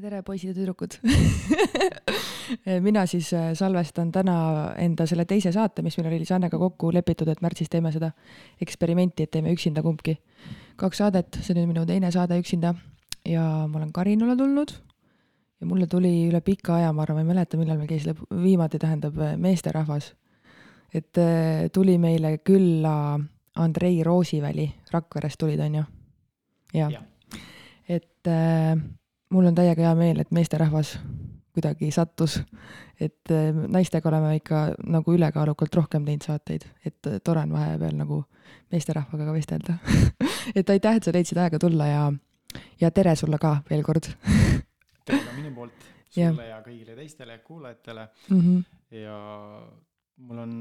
tere, poisid ja tüdrukud mina siis äh, salvestan täna enda selle teise saate, mis meil oli Sannega kokku lepitud, et märtsis teeme seda eksperimenti, et teeme üksinda kumbki. kaks saadet, see on nüüd minu teine saade üksinda ja ma olen Karinule tulnud ja mulle tuli üle pika aja, ma arvan, ma ei mäleta, millal meil käis lõpp, viimati tähendab äh, meesterahvas. et äh, tuli meile külla Andrei Roosiväli, Rakverest tulid, on ju? jah ja. ja., et mul on täiega hea meel, et meesterahvas kuidagi sattus, et äh, naistega oleme ikka nagu ülekaalukalt rohkem teinud saateid, et äh, tore on vahepeal nagu meesterahvaga ka vestelda et aitäh, et sa leidsid aega tulla ja, ja tere sulle ka veel kord tere ka minu poolt sulle ja, ja kõigile teistele kuulajatele mm. -hmm. ja mul on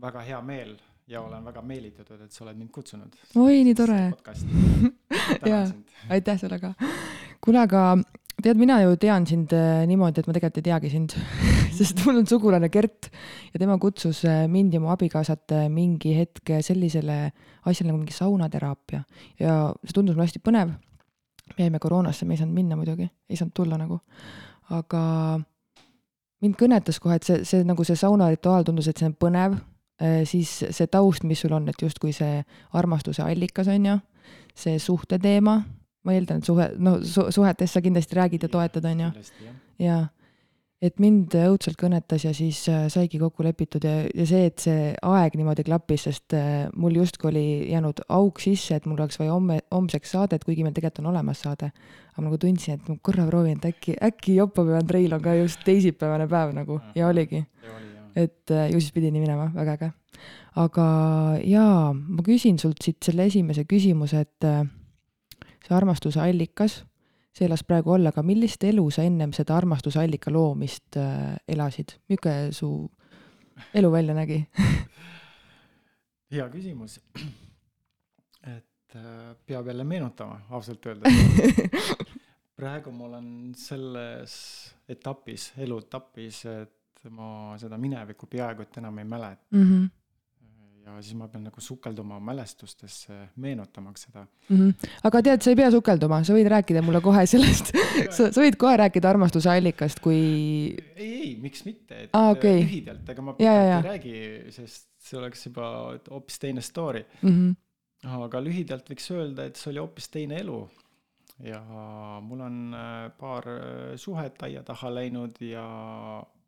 väga hea meel ja olen väga meelitatud, et sa oled mind kutsunud. oi, nii tore. jaa, aitäh sulle ka. kuule, aga tead, mina ju tean sind äh, niimoodi, et ma tegelikult ei teagi sind sest mul on sugulane Gert ja tema kutsus äh, mind ja mu abikaasat äh, mingi hetk sellisele asjale nagu mingi saunateraapia ja see tundus mulle hästi põnev. me jäime koroonasse, me ei saanud minna muidugi, ei saanud tulla nagu, aga mind kõnetas kohe, et see, see nagu see saunarituaal tundus, et see on põnev siis see taust, mis sul on, et justkui see armastuse allikas on ju, see suhteteema, ma eeldan, et suhe, no su-, suhetest sa kindlasti räägid ja toetad, on ju. jaa, et mind õudselt kõnetas ja siis äh, saigi kokku lepitud ja, ja see, et see aeg niimoodi klappis, sest äh, mul justkui oli jäänud auk sisse, et mul oleks vaja homme, homseks saadet, kuigi meil tegelikult on olemas saade. aga ma nagu tundsin, et ma korra proovin, et äkki, äkki Jopo või Andreil on ka just teisipäevane päev nagu ja oligi. ja oli et äh, ju siis pidi nii minema, väga äge. aga jaa, ma küsin sult siit selle esimese küsimuse, et äh, see armastuse allikas, see elas praegu olla, aga millist elu sa ennem seda armastuse allika loomist äh, elasid, milline su elu välja nägi hea küsimus. et peab jälle meenutama, ausalt öeldes praegu ma olen selles etapis, eluetapis, et ma seda minevikku peaaegu et enam ei mäleta mm. -hmm ja siis ma pean nagu sukelduma mälestustesse, meenutamaks seda mm. -hmm. aga tead, sa ei pea sukelduma, sa võid rääkida mulle kohe sellest sa, sa võid kohe rääkida armastuse allikast, kui. ei, ei, miks mitte, et ah, okay. lühidalt, ega ma pikalt ei räägi, sest see oleks juba hoopis teine story mm. -hmm. aga lühidalt võiks öelda, et see oli hoopis teine elu ja mul on äh, paar äh, suhet aia taha läinud ja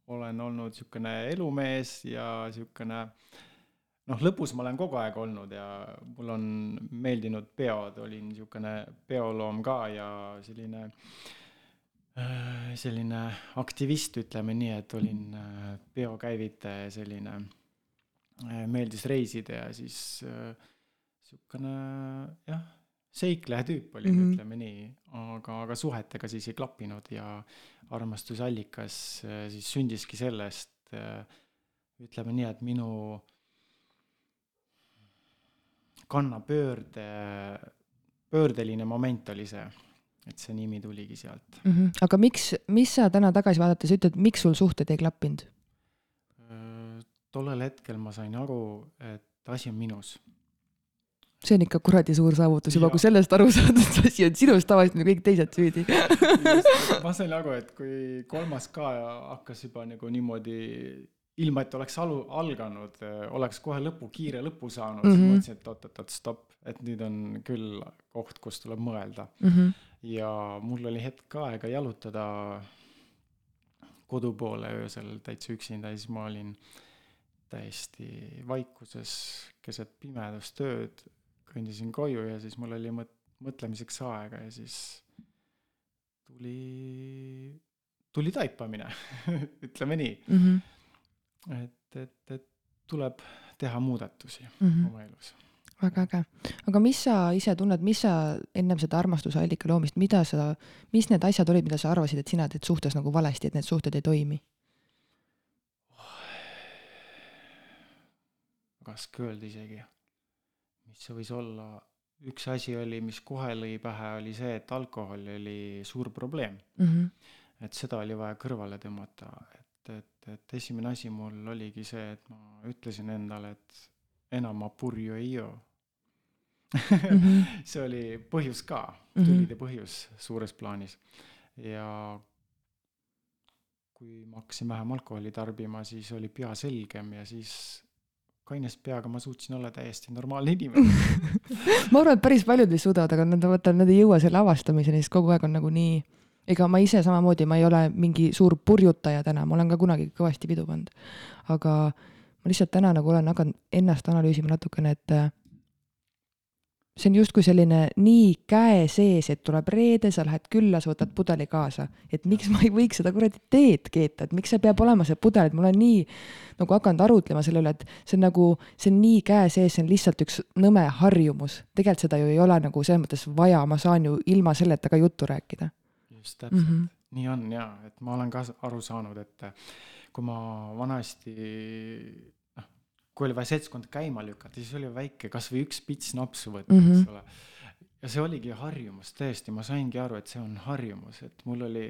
olen olnud niisugune elumees ja niisugune noh, lõbus ma olen kogu aeg olnud ja mul on meeldinud peod, olin niisugune peoloom ka ja selline äh, selline aktivist, ütleme nii, et olin äh, peokäivitaja, selline, äh, meeldis reisida ja siis niisugune jah seikleja tüüp olin mm, -hmm. ütleme nii, aga, aga suhetega siis ei klappinud ja armastusallikas äh, siis sündiski sellest, äh, ütleme nii, et minu kannapöörde, pöördeline moment oli see, et see nimi tuligi sealt mm. -hmm. aga miks, mis sa täna tagasi vaadates ütled, miks sul suhted ei klappinud? Äh, tollel hetkel ma sain aru, et asi on minus see on ikka kuradi suur saavutus juba, kui sellest aru saad, et see asi on sinust tavaliselt nagu kõik teised süüdi ma sain aru, et kui kolmas ka hakkas juba nagu niimoodi, ilma et oleks alu, alganud, oleks kohe lõpu, kiire lõpu saanud mm, -hmm. siis mhm. mõtlesin, et oot-oot-oot, stopp, et nüüd on küll koht, kus tuleb mõelda mm. -hmm. ja mul oli hetk aega jalutada kodu poole öösel täitsa üksinda ja siis ma olin täiesti vaikuses keset pimedust ööd kõndisin koju ja siis mul oli mõt-, mõtlemiseks aega ja siis tuli, tuli taipamine ütleme nii mm. -hmm. et, et, et tuleb teha muudatusi mm -hmm. oma elus. väga äge, aga mis sa ise tunned, mis sa ennem seda armastuse allika loomist, mida sa, mis need asjad olid, mida sa arvasid, et sina teed suhtes nagu valesti, et need suhted ei toimi? raske öelda isegi mis see võis olla, üks asi oli, mis kohe lõi pähe, oli see, et alkohol oli suur probleem mm. -hmm. et seda oli vaja kõrvale tõmmata, et, et, et esimene asi mul oligi see, et ma ütlesin endale, et enam ma purju ei joo mm. -hmm. see oli põhjus ka, tulide mm -hmm. põhjus suures plaanis. ja kui ma hakkasin vähem alkoholi tarbima, siis oli pea selgem ja siis kainest peaga ma suutsin olla täiesti normaalne inimene ma arvan, et päris paljud vist suudavad, aga nad vaata, nad ei jõua selle avastamiseni, sest kogu aeg on nagu nii, ega ma ise samamoodi, ma ei ole mingi suur purjutaja täna, ma olen ka kunagi kõvasti pidu pannud. aga ma lihtsalt täna nagu olen hakanud ennast analüüsima natukene, et see on justkui selline nii käe sees, et tuleb reede, sa lähed külla, sa võtad pudeli kaasa. et miks ma ei võiks seda kuradi teed keeta, et miks see peab olema see pudel, et mul on nii nagu hakanud arutlema selle üle, et see on nagu, see on nii käe sees, see on lihtsalt üks nõme harjumus. tegelikult seda ju ei ole nagu selles mõttes vaja, ma saan ju ilma selleta ka juttu rääkida. just täpselt mm, -hmm. nii on ja, et ma olen ka aru saanud, et kui ma vanasti kui oli vaja seltskond käima lükata, siis oli väike, kasvõi üks pits napsu võtta mm, -hmm. eks ole. ja see oligi harjumus, tõesti, ma saingi aru, et see on harjumus, et mul oli,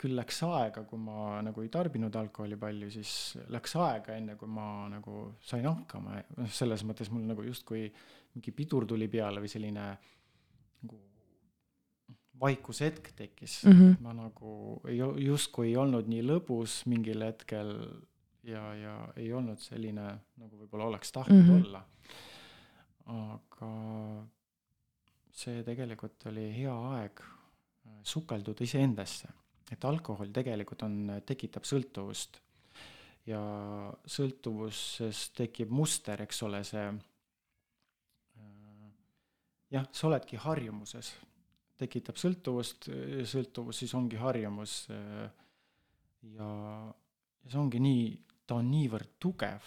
küll läks aega, kui ma nagu ei tarbinud alkoholi palju, siis läks aega, enne kui ma nagu sain hakkama, noh, selles mõttes mul nagu justkui mingi pidur tuli peale või selline nagu vaikushetk tekkis mm, -hmm. ma nagu ei, justkui ei olnud nii lõbus mingil hetkel ja, ja ei olnud selline, nagu võib-olla oleks tahtnud mm -hmm. olla. aga see tegelikult oli hea aeg äh, sukelduda iseendasse, et alkohol tegelikult on, tekitab sõltuvust ja sõltuvuses tekib muster, eks ole, see äh, jah, sa oledki harjumuses, tekitab sõltuvust, sõltuvus siis ongi harjumus äh, ja, ja see ongi nii ta on niivõrd tugev,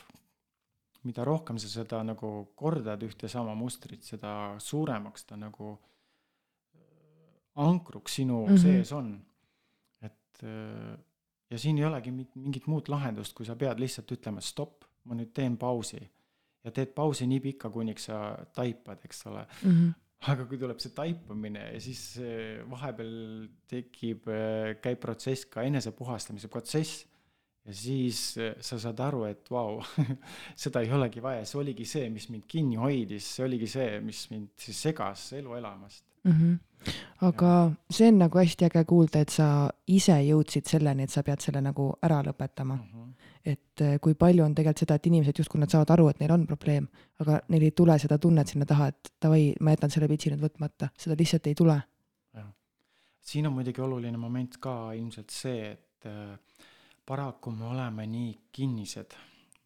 mida rohkem sa seda nagu kordad ühte sama mustrit, seda suuremaks ta nagu äh, ankruks sinu mm -hmm. sees on. et äh, ja siin ei olegi mingit muud lahendust, kui sa pead lihtsalt ütlema stopp, ma nüüd teen pausi. ja teed pausi nii pikka, kuniks sa taipad, eks ole mm. -hmm aga kui tuleb see taipamine ja siis vahepeal tekib, äh, käib protsess ka enesepuhastamise protsess ja siis eh, sa saad aru, et vau wow, seda ei olegi vaja, see oligi see, mis mind kinni hoidis, see oligi see, mis mind siis segas elu elamast mm. -hmm. aga ja. see on nagu hästi äge kuulda, et sa ise jõudsid selleni, et sa pead selle nagu ära lõpetama mm. -hmm. et eh, kui palju on tegelikult seda, et inimesed justkui nad saavad aru, et neil on probleem, aga neil ei tule seda tunnet sinna taha, et davai, ma jätan selle pitsi nüüd võtmata, seda lihtsalt ei tule. siin on muidugi oluline moment ka ilmselt see, et äh, paraku me oleme nii kinnised,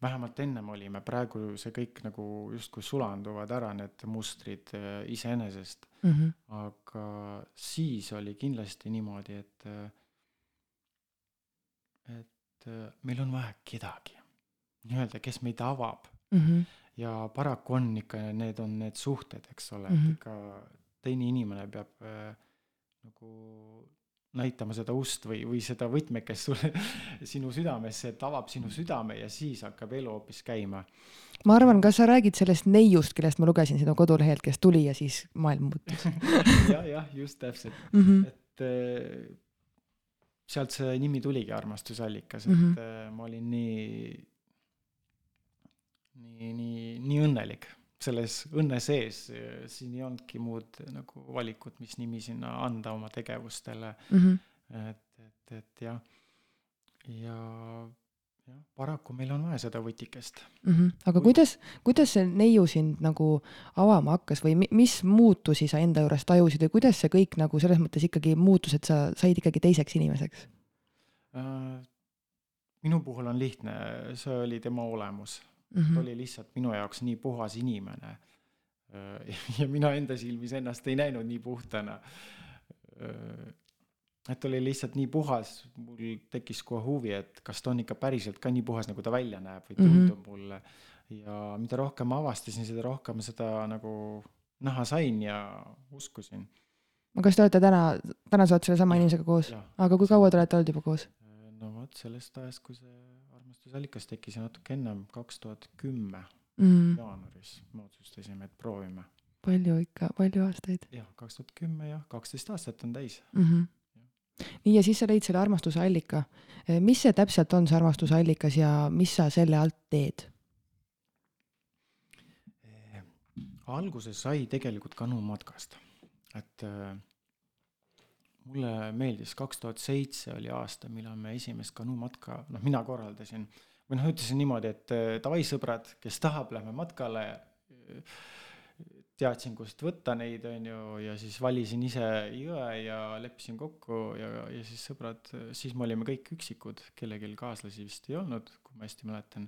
vähemalt ennem olime, praegu see kõik nagu justkui sulanduvad ära, need mustrid äh, iseenesest mm. -hmm. aga siis oli kindlasti niimoodi, et, äh, et äh, meil on vaja kedagi, nii-öelda, kes meid avab mm. -hmm. ja paraku on ikka, need on need suhted, eks ole mm, -hmm. et ikka teine inimene peab äh, nagu näitama seda ust või, või seda võtmekest sulle, sinu südamesse, et avab sinu südame ja siis hakkab elu hoopis käima. ma arvan, kas sa räägid sellest neiust, kellest ma lugesin sinu kodulehelt, kes tuli ja siis maailm muutus jah, jah, just täpselt mm, -hmm. et äh, sealt see nimi tuligi armastusallikas, et mm -hmm. ma olin nii, nii, nii, nii õnnelik selles õnne sees, siin ei olnudki muud nagu valikut, mis nimi sinna anda oma tegevustele mm. -hmm. et, et, et jah, ja jah, paraku meil on vaja seda võtikest mm. -hmm. aga Kui... kuidas, kuidas see neiu sind nagu avama hakkas või mis muutusi sa enda juures tajusid või kuidas see kõik nagu selles mõttes ikkagi muutus, et sa said ikkagi teiseks inimeseks äh,? minu puhul on lihtne, see oli tema olemus mm. -hmm. ta oli lihtsalt minu jaoks nii puhas inimene. ja mina enda silmis ennast ei näinud nii puhtana. et oli lihtsalt nii puhas, mul tekkis kohe huvi, et kas ta on ikka päriselt ka nii puhas, nagu ta välja näeb või tundub mm -hmm. mulle. ja mida rohkem ma avastasin, seda rohkem seda nagu näha sain ja uskusin. kas te olete täna, täna sa oled sellesama inimesega koos? aga kui kaua te olete olnud juba koos? no vot, sellest ajast, kui see armastusallikas tekkis natuke ennem, kaks tuhat kümme mm. jaanuaris me otsustasime, et proovime. palju ikka, palju aastaid? jah, kaks tuhat kümme jah, kaksteist aastat on täis mm. -hmm. Ja. nii, ja siis sa leid selle armastuse allika. Eh, mis see täpselt on, see armastuse allikas ja mis sa selle alt teed? Eh, alguse sai tegelikult Kanu matkast, et äh, mulle meeldis, kaks tuhat seitse oli aasta, millal me esimest kanuumatka, noh, mina korraldasin. või noh, ütlesin niimoodi, et äh, davai, sõbrad, kes tahab, lähme matkale. teadsin, kust võtta neid, on ju, ja siis valisin ise jõe ja leppisin kokku ja, ja siis sõbrad, siis me olime kõik üksikud, kellelgi kaaslasi vist ei olnud, kui ma hästi mäletan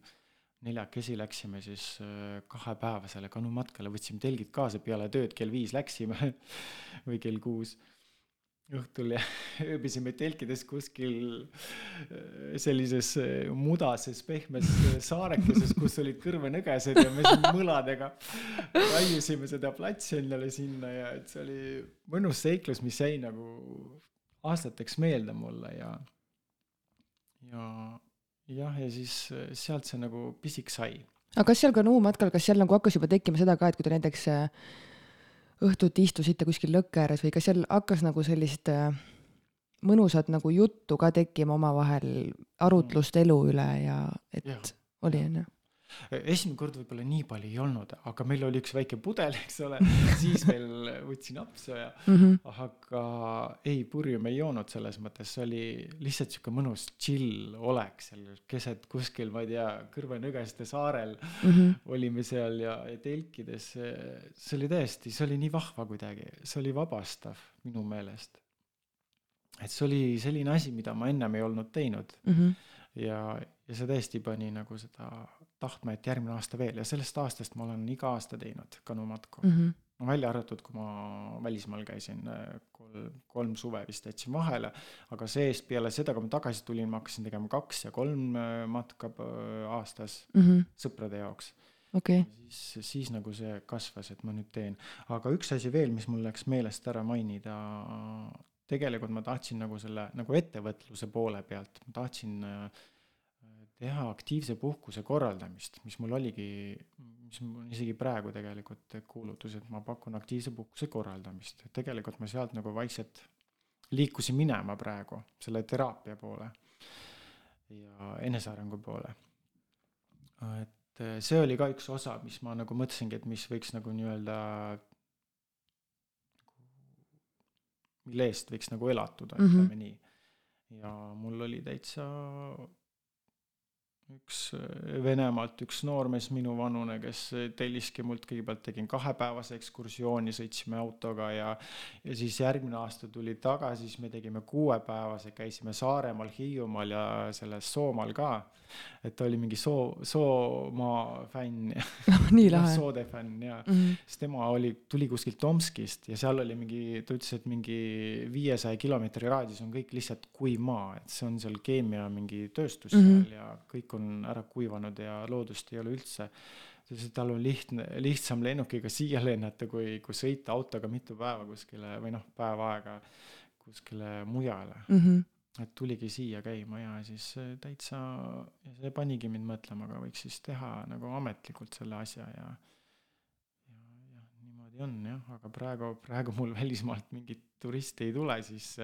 neljakesi läksime siis äh, kahepäevasele kanumatkale, võtsime telgid kaasa, peale tööd kell viis läksime või kell kuus õhtul ja ööbisime telkides kuskil äh, sellises äh, mudases pehmes saarekeses, kus olid kõrvenõgesed ja me siin mõladega raiusime seda platsi endale sinna ja et see oli mõnus seiklus, mis jäi nagu aastateks meelde mulle ja, ja jah, ja siis äh, sealt see nagu pisik sai. aga kas seal Kanuu matkal, kas seal nagu hakkas juba tekkima seda ka, et kui te näiteks äh, õhtuti istusite kuskil lõkke ääres või kas seal hakkas nagu sellist äh, mõnusat nagu juttu ka tekkima omavahel, arutlust elu üle ja et ja. oli onju? Esimene kord võib-olla nii palju ei olnud, aga meil oli üks väike pudel, eks ole, siis veel võtsin apsu ja mm, -hmm. aga ei, purju me ei joonud selles mõttes, see oli lihtsalt sihuke mõnus chill olek seal keset kuskil, ma ei tea, Kõrvenõgeste saarel mm -hmm. olime seal ja, ja telkides, see oli tõesti, see oli nii vahva kuidagi, see oli vabastav minu meelest. et see oli selline asi, mida ma ennem ei olnud teinud mm. -hmm. ja, ja see tõesti pani nagu seda tahtma, et järgmine aasta veel ja sellest aastast ma olen iga aasta teinud kanumatku mm. -hmm. no välja arvatud, kui ma välismaal käisin, äh, kolm, kolm suve vist jätsin vahele, aga see-eest peale seda, kui ma tagasi tulin, ma hakkasin tegema kaks ja kolm äh, matka äh, aastas mm -hmm. sõprade jaoks okay.. siis, siis nagu see kasvas, et ma nüüd teen, aga üks asi veel, mis mul läks meelest ära mainida, tegelikult ma tahtsin nagu selle nagu ettevõtluse poole pealt, ma tahtsin äh, teha aktiivse puhkuse korraldamist, mis mul oligi, mis mul isegi praegu tegelikult kuulutus, et ma pakun aktiivse puhkuse korraldamist, et tegelikult ma sealt nagu vaikselt liikusin minema praegu selle teraapia poole ja enesearengu poole. et see oli ka üks osa, mis ma nagu mõtlesingi, et mis võiks nagu nii-öelda, mille eest võiks nagu elatuda mm, -hmm. ütleme nii. ja mul oli täitsa üks äh, Venemaalt üks noormees minuvanune, kes telliski mult, kõigepealt tegin kahepäevase ekskursiooni, sõitsime autoga ja ja siis järgmine aasta tuli tagasi, siis me tegime kuuepäevase, käisime Saaremaal, Hiiumaal ja selles Soomaal ka. et ta oli mingi soo, Soomaa fänn nii lahe. soode fänn ja mm, -hmm. siis tema oli, tuli kuskilt Tomskist ja seal oli mingi, ta ütles, et mingi viiesaja kilomeetri raadius on kõik lihtsalt kuiv maa, et see on seal keemia mingi tööstus mm -hmm. seal ja kõik on ära kuivanud ja loodust ei ole üldse. ta ütles, et tal on lihtne, lihtsam lennukiga siia lennata, kui, kui sõita autoga mitu päeva kuskile või noh, päev aega kuskile mujale mm. -hmm et tuligi siia käima ja siis täitsa, see panigi mind mõtlema, aga võiks siis teha nagu ametlikult selle asja ja niimoodi on jah, aga praegu, praegu mul välismaalt mingit turisti ei tule, siis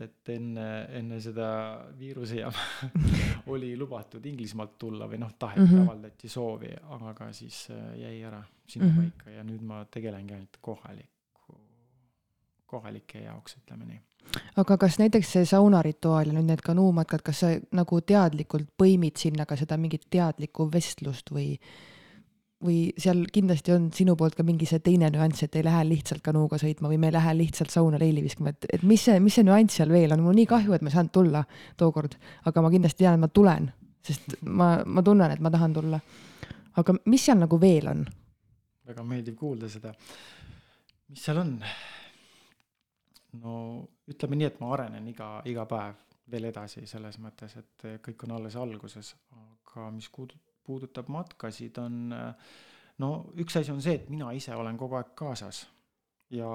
et, enne, enne seda viiruse jama oli lubatud Inglismaalt tulla või noh, taheti mm, -hmm. avaldati soovi, aga siis äh, jäi ära sinnapaika mm -hmm. ja nüüd ma tegelengi ainult kohaliku, kohalike jaoks, ütleme nii. aga kas näiteks see saunarituaal ja nüüd need kanuumatkad, kas sa nagu teadlikult põimid sinna ka seda mingit teadlikku vestlust või või seal kindlasti on sinu poolt ka mingi see teine nüanss, et ei lähe lihtsalt kanuuga sõitma või me ei lähe lihtsalt sauna leili viskama, et, et mis see, mis see nüanss seal veel on, mul nii kahju, et ma ei saanud tulla tookord, aga ma kindlasti tean, et ma tulen, sest ma, ma tunnen, et ma tahan tulla. aga mis seal nagu veel on? väga meeldiv kuulda seda. mis seal on? no ütleme nii, et ma arenen iga, iga päev veel edasi selles mõttes, et kõik on alles alguses, aga mis puudutab puudutab matkasid, on no üks asi on see, et mina ise olen kogu aeg kaasas ja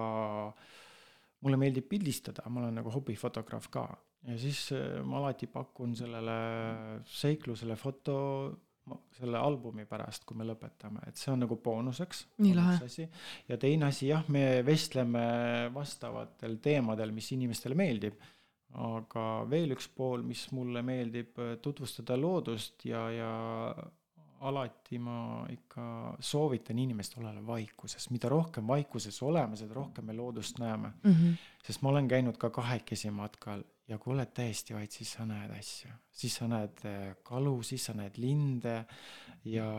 mulle meeldib pildistada, ma olen nagu hobifotograaf ka ja siis äh, ma alati pakun sellele seiklusele foto selle albumi pärast, kui me lõpetame, et see on nagu boonuseks. nii lahe. ja teine asi jah, me vestleme vastavatel teemadel, mis inimestele meeldib aga veel üks pool, mis mulle meeldib äh, tutvustada loodust ja, ja alati ma ikka soovitan inimestel olla vaikuses, mida rohkem vaikuses oleme, seda rohkem me loodust näeme mm. -hmm. sest ma olen käinud ka kahekesi matkal ja kui oled täiesti vait, siis sa näed asju, siis sa näed äh, kalu, siis sa näed linde ja,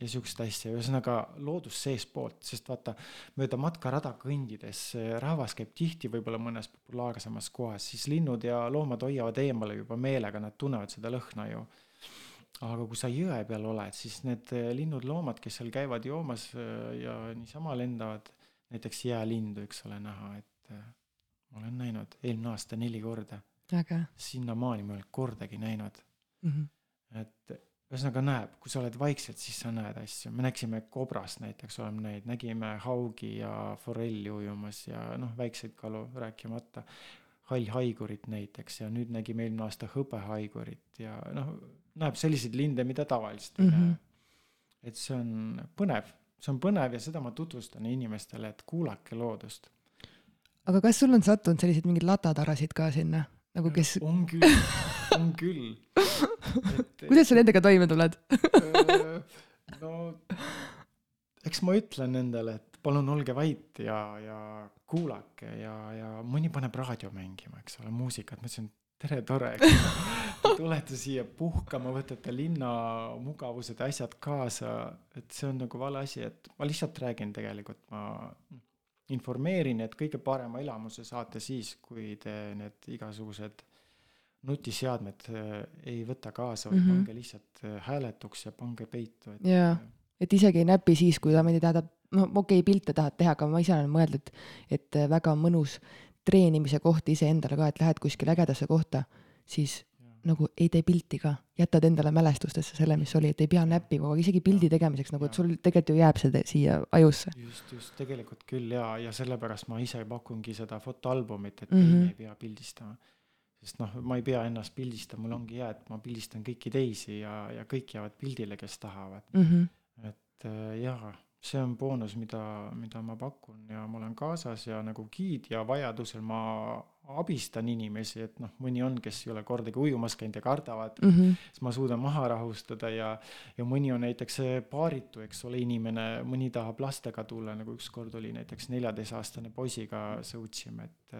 ja siukest asja, ühesõnaga loodus seestpoolt, sest vaata mööda matkarada kõndides äh, rahvas käib tihti võib-olla mõnes populaarsemas kohas, siis linnud ja loomad hoiavad eemale juba meelega, nad tunnevad seda lõhna ju aga kui sa jõe peal oled, siis need eh, linnud-loomad, kes seal käivad joomas eh, ja niisama lendavad, näiteks jäälindu, eks ole, näha, et eh, ma olen näinud eelmine aasta neli korda. sinnamaani ma ei olnud kordagi näinud mm. -hmm. et ühesõnaga näeb, kui sa oled vaikselt, siis sa näed asju, me nägime kobrast näiteks oleme näinud, nägime haugi ja forelli ujumas ja noh, väikseid kalu rääkimata hallhaigurit näiteks ja nüüd nägime eelmine aasta hõbehaigurit ja noh, näeb selliseid linde, mida tavaliselt ei mm -hmm. näe. et see on põnev, see on põnev ja seda ma tutvustan inimestele, et kuulake loodust. aga kas sul on sattunud selliseid mingeid latatarasid ka sinna, nagu kes? on küll, on küll. kuidas sa nendega toime tuled no eks ma ütlen nendele, et palun olge vait ja, ja kuulake ja, ja mõni paneb raadio mängima, eks ole, muusikat, ma ütlesin, tere, tore, tulete siia puhkama, võtate linna mugavused ja asjad kaasa, et see on nagu vale asi, et ma lihtsalt räägin tegelikult, ma informeerin, et kõige parema elamuse saate siis, kui te need igasugused nutiseadmed äh, ei võta kaasa, vaid mm -hmm. pange lihtsalt äh, hääletuks ja pange peitu, et. jaa, et isegi ei näpi siis, kui ta meid tahab, no okei okay,, pilte tahad teha, aga ma ise olen mõelnud, et, et väga mõnus treenimise koht iseendale ka, et lähed kuskile ägedasse kohta, siis ja. nagu ei tee pilti ka, jätad endale mälestustesse selle, mis oli, et ei pea näppima, aga isegi pildi tegemiseks nagu, et sul tegelikult ju jääb see siia ajusse. just, just tegelikult küll ja, ja sellepärast ma ise pakungi seda fotoalbumit, et mm -hmm. ei pea pildistama. sest noh, ma ei pea ennast pildistama, mul ongi hea, et ma pildistan kõiki teisi ja, ja kõik jäävad pildile, kes tahavad mm. -hmm. et äh, jaa see on boonus, mida, mida ma pakun ja ma olen kaasas ja nagu giid ja vajadusel ma abistan inimesi, et noh, mõni on, kes ei ole kordagi ujumas käinud ja kardavad mm, -hmm. siis ma suudan maha rahustada ja, ja mõni on näiteks paaritu, eks ole, inimene, mõni tahab lastega tulla, nagu ükskord oli näiteks neljateistaastane poisiga sõutsime, et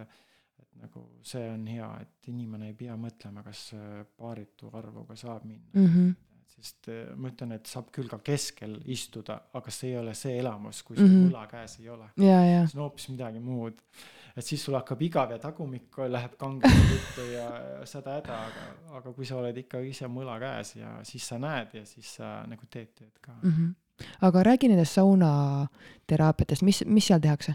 et nagu see on hea, et inimene ei pea mõtlema, kas paaritu arvuga saab minna mm. -hmm sest äh, ma ütlen, et saab küll ka keskel istuda, aga see ei ole see elamus, kui sul mm -hmm. võla käes ei ole. see on hoopis midagi muud. et siis sul hakkab igav ja tagumik läheb kangelt juttu ja sada häda, aga, aga kui sa oled ikka ise mõla käes ja siis sa näed ja siis sa nagu teed tööd ka mm. -hmm. aga räägi nendest saunateraapiatest, mis, mis seal tehakse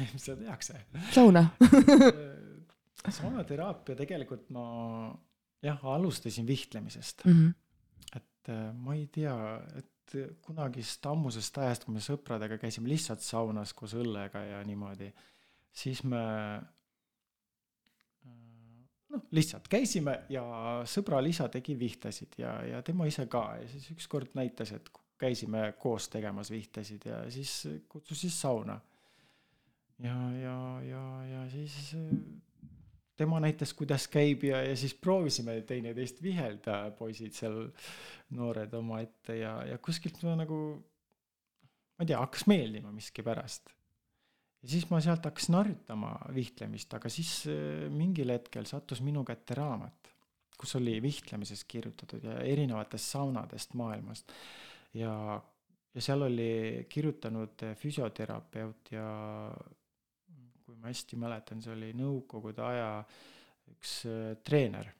mis seal tehakse? sauna saunateraapia tegelikult ma jah, alustasin vihtlemisest mm. -hmm. et äh, ma ei tea, et kunagist ammusest ajast, kui me sõpradega käisime lihtsalt saunas koos õllega ja niimoodi, siis me äh, noh, lihtsalt käisime ja sõbral isa tegi vihtesid ja, ja tema ise ka ja siis ükskord näitas, et käisime koos tegemas vihtesid ja siis kutsus siis sauna. ja, ja, ja, ja siis tema näitas, kuidas käib ja, ja siis proovisime teineteist vihelda, poisid seal, noored omaette ja, ja kuskilt ma nagu, ma ei tea, hakkas meeldima miskipärast. ja siis ma sealt hakkasin harjutama vihtlemist, aga siis äh, mingil hetkel sattus minu kätte raamat, kus oli vihtlemisest kirjutatud ja erinevatest saunadest maailmast. ja, ja seal oli kirjutanud füsioterapeut ja ma hästi mäletan, see oli nõukogude aja üks äh, treener,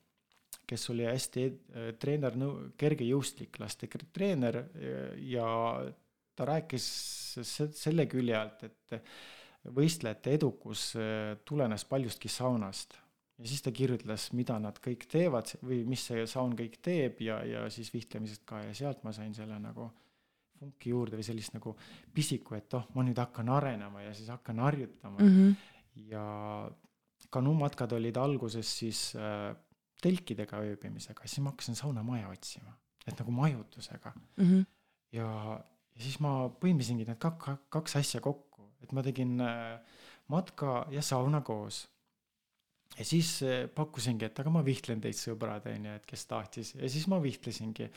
kes oli hästi äh, treener, kergejõustiklaste treener ja ta rääkis selle külje alt, et võistlejate edukus äh, tulenes paljustki saunast ja siis ta kirjutles, mida nad kõik teevad või mis see saun kõik teeb ja, ja siis vihtlemisest ka ja sealt ma sain selle nagu funki juurde või sellist nagu pisiku, et oh, ma nüüd hakkan arenema ja siis hakkan harjutama mm. -hmm. Ja kanumatkad olid alguses siis äh, telkidega ööbimisega, siis ma hakkasin saunamaja otsima, et nagu majutusega mm. -hmm. ja, ja siis ma põimisingi need kaks, kaks asja kokku, et ma tegin äh, matka ja sauna koos ja siis äh, pakkusingi, et aga ma vihtlen teid sõbrad, onju, et kes tahtis ja siis ma vihtlesingi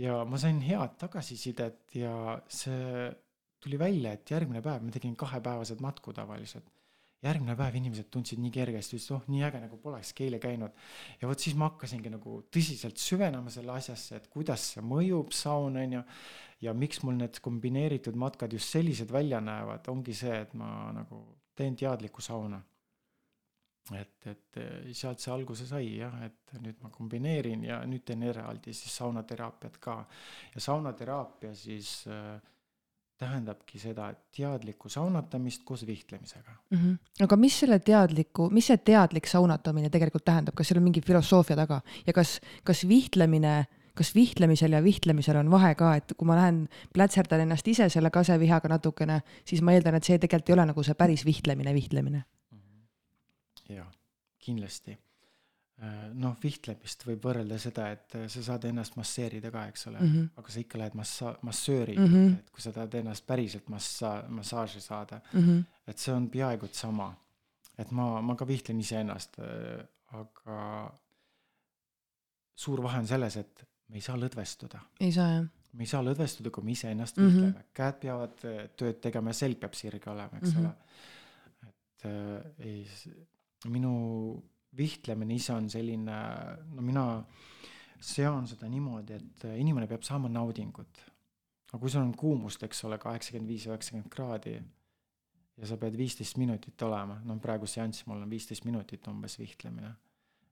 ja ma sain head tagasisidet ja see tuli välja, et järgmine päev ma tegin kahepäevased matku tavaliselt. Järgmine päev inimesed tundsid nii kergesti, ütlesid, oh nii äge, nagu polekski eile käinud. ja vot siis ma hakkasingi nagu tõsiselt süvenema selle asjasse, et kuidas see mõjub, saun on ju. ja miks mul need kombineeritud matkad just sellised välja näevad, ongi see, et ma nagu teen teadlikku sauna et, et sealt see alguse sai jah, et nüüd ma kombineerin ja nüüd teen eraldi siis saunateraapiat ka. ja saunateraapia siis äh, tähendabki seda teadlikku saunatamist koos vihtlemisega mm. -hmm. aga mis selle teadliku, mis see teadlik saunatamine tegelikult tähendab, kas seal on mingi filosoofia taga ja kas, kas vihtlemine kas vihtlemisel ja vihtlemisel on vahe ka, et kui ma lähen plätserdan ennast ise selle kasevihaga natukene, siis ma eeldan, et see tegelikult ei ole nagu see päris vihtlemine, vihtlemine jaa, kindlasti. Äh, noh, vihtlemist võib võrrelda seda, et äh, sa saad ennast masseerida ka, eks ole mm, -hmm. aga sa ikka lähed massa-, massööri mm, -hmm. et kui sa tahad ennast päriselt massa-, massaaži saada mm, -hmm. et see on peaaegu et sama. et ma, ma ka vihtlen iseennast, äh, aga suur vahe on selles, et me ei saa lõdvestuda. ei saa jah me ei saa lõdvestuda, kui me iseennast mm -hmm. vihtleme, käed peavad tööd tegema ja selg peab sirge olema, eks mm -hmm. ole. et äh, ei, minu vihtlemine ise on selline, no mina sean seda niimoodi, et inimene peab saama naudingut. aga kui sul on kuumust, eks ole, kaheksakümmend viis, üheksakümmend kraadi ja sa pead viisteist minutit olema, no praegu seanss mul on viisteist minutit umbes vihtlemine.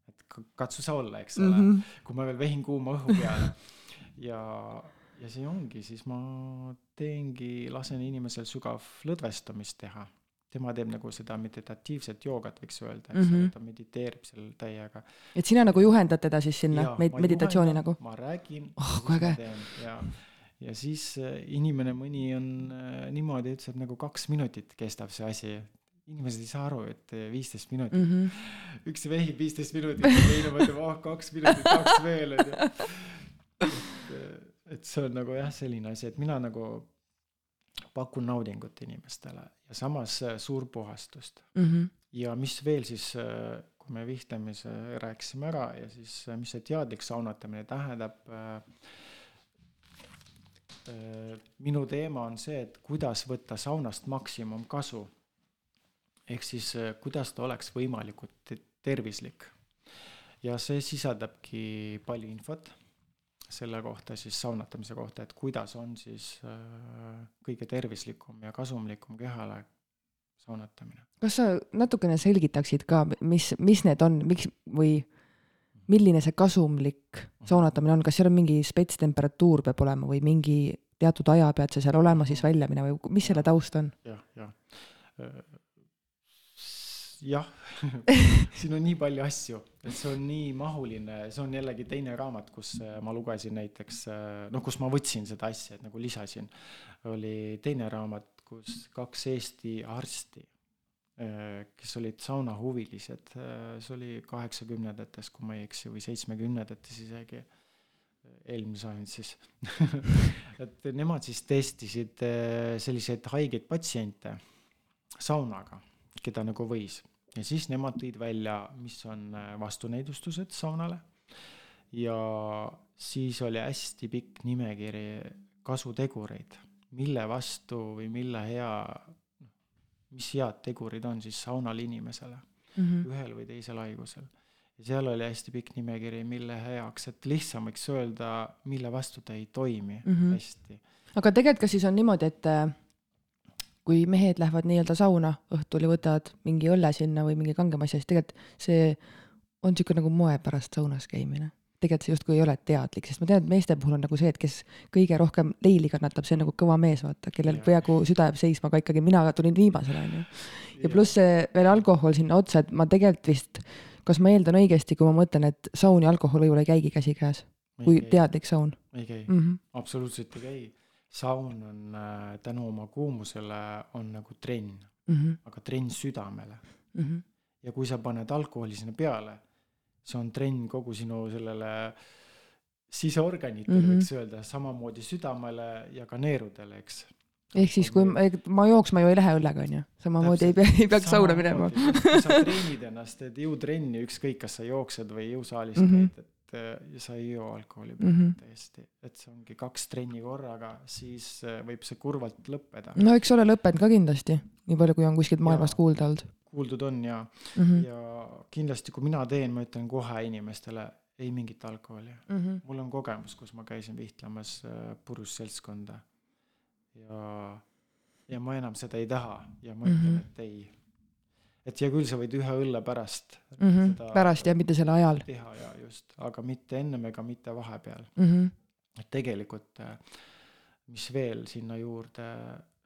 et katsu sa olla, eks ole mm, -hmm. kui ma veel vehin kuuma õhu peale ja, ja see ongi, siis ma teengi, lasen inimesel sügav lõdvestumist teha tema teeb nagu seda meditatiivset joogat, võiks öelda, eks ole mm -hmm., ta mediteerib seal täiega. et sina nagu juhendad teda siis sinna ja, med-, meditatsiooni juhendan, nagu? ma räägin oh,. kui äge. ja, ja siis äh, inimene, mõni on äh, niimoodi, ütles, et nagu kaks minutit kestab see asi. inimesed ei saa aru, et äh, viisteist minutit mm. -hmm. üks vehib viisteist minutit ja teine mõtleb, oh kaks minutit, kaks veel, onju. et, et see on nagu jah, selline asi, et mina nagu pakun naudingut inimestele ja samas äh, suur puhastust mm. -hmm. ja mis veel siis, äh, kui me vihtlemise rääkisime ära ja siis, äh, mis see teadlik saunatamine tähendab. minu teema on see, et kuidas võtta saunast maksimumkasu. ehk siis, kuidas ta oleks võimalikult tervislik. ja see sisaldabki palju infot selle kohta siis saunatamise kohta, et kuidas on siis äh, kõige tervislikum ja kasumlikum kehale saunatamine. kas sa natukene selgitaksid ka, mis, mis need on, miks või milline see kasumlik saunatamine on, kas seal on mingi spetstemperatuur peab olema või mingi teatud aja pead sa seal olema siis välja minema või mis selle taust on ja,? jah, jah jah siin on nii palju asju, et see on nii mahuline, see on jällegi teine raamat, kus äh, ma lugesin näiteks, äh, noh, kus ma võtsin seda asja, et nagu lisasin, oli teine raamat, kus kaks Eesti arsti, äh, kes olid saunahuvilised, see oli kaheksakümnendates, kui ma ei eksi, või seitsmekümnendates isegi, eelmine sajand siis et nemad siis testisid selliseid haigeid patsiente saunaga keda nagu võis. ja siis nemad tõid välja, mis on äh, vastunäidustused saunale. ja siis oli hästi pikk nimekiri kasutegureid, mille vastu või mille hea, noh, mis head tegurid on siis saunal inimesele mm -hmm. ühel või teisel haigusel. ja seal oli hästi pikk nimekiri, mille heaks, et lihtsam võiks öelda, mille vastu ta ei toimi mm -hmm. hästi. aga tegelikult kas siis on niimoodi, et äh, kui mehed lähevad nii-öelda sauna õhtul ja võtavad mingi õlle sinna või mingi kangema asja, siis tegelikult see on niisugune nagu moe pärast saunas käimine. tegelikult see justkui ei ole teadlik, sest ma tean, et meeste puhul on nagu see, et kes kõige rohkem leili kannatab, see on nagu kõva mees, vaata, kellel peaaegu süda jääb seisma, aga ikkagi mina tulin viimasena, onju. ja pluss see veel alkohol sinna otsa, et ma tegelikult vist, kas ma eeldan õigesti, kui ma mõtlen, et saun ja alkohol võib-olla ei käigi käsikäes, kui teadlik saun? ei käi mm, -hmm. absoluutselt ei käi saun on äh, tänu oma kuumusele on nagu trenn mm, -hmm. aga trenn südamele mm. -hmm. ja kui sa paned alkoholi sinna peale, see on trenn kogu sinu sellele siseorganitele mm, -hmm. võiks öelda, samamoodi südamele ja ka neerudele, eks ehk siis, kui ma, ma jooksma ju ei lähe õllega, onju, samamoodi ei pea, ei peaks sauna minema. sa treenid ennast, teed jõutrenni, ükskõik, kas sa jooksed või jõusaalis mm -hmm. käid, et ja sa ei joo alkoholi mm -hmm. täiesti, et see ongi kaks trenni korraga, siis võib see kurvalt lõppeda. no eks ole lõppenud ka kindlasti, nii palju, kui on kuskilt maailmast kuulda olnud. kuuldud on ja mm, -hmm. ja kindlasti, kui mina teen, ma ütlen kohe inimestele, ei mingit alkoholi mm. -hmm. mul on kogemus, kus ma käisin vihtlemas purjus seltskonda ja, ja ma enam seda ei taha ja ma ütlen mm, -hmm. et ei et hea küll, sa võid ühe õlle pärast mm. -hmm. pärast jah, mitte selle ajal. teha ja just, aga mitte ennem ega mitte vahepeal mm. -hmm. et tegelikult, äh, mis veel sinna juurde,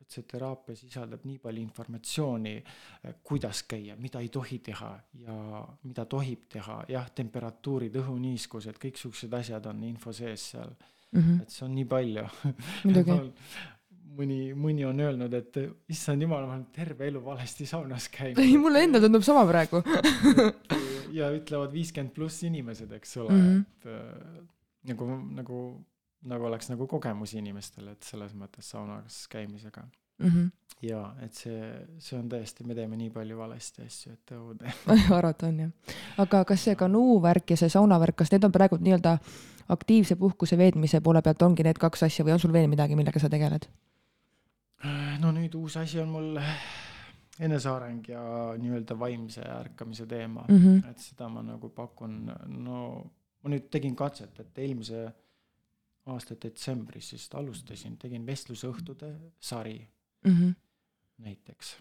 et see teraapia sisaldab nii palju informatsiooni, äh, kuidas käia, mida ei tohi teha ja mida tohib teha, jah, temperatuurid, õhuniiskused, kõik siuksed asjad on info sees seal mm. -hmm. et see on nii palju mõni, mõni on öelnud, et issand jumal, ma olen terve elu valesti saunas käinud. ei, mulle endale tundub sama praegu ja ütlevad viiskümmend pluss inimesed, eks ole mm, -hmm. et äh, nagu, nagu, nagu oleks nagu kogemusi inimestele, et selles mõttes saunas käimisega mm. -hmm. ja et see, see on tõesti, me teeme nii palju valesti asju, et õudne arvata on jah. aga kas see kanuu värk ja see sauna värk, kas need on praegu nii-öelda aktiivse puhkuse veetmise poole pealt ongi need kaks asja või on sul veel midagi, millega sa tegeled? No nüüd uus asi on mul eneseareng ja nii-öelda vaimse ärkamise teema mm, -hmm. et seda ma nagu pakun, no ma nüüd tegin katset, et eelmise aasta detsembris siis alustasin, tegin vestlusõhtude sari mm -hmm. näiteks.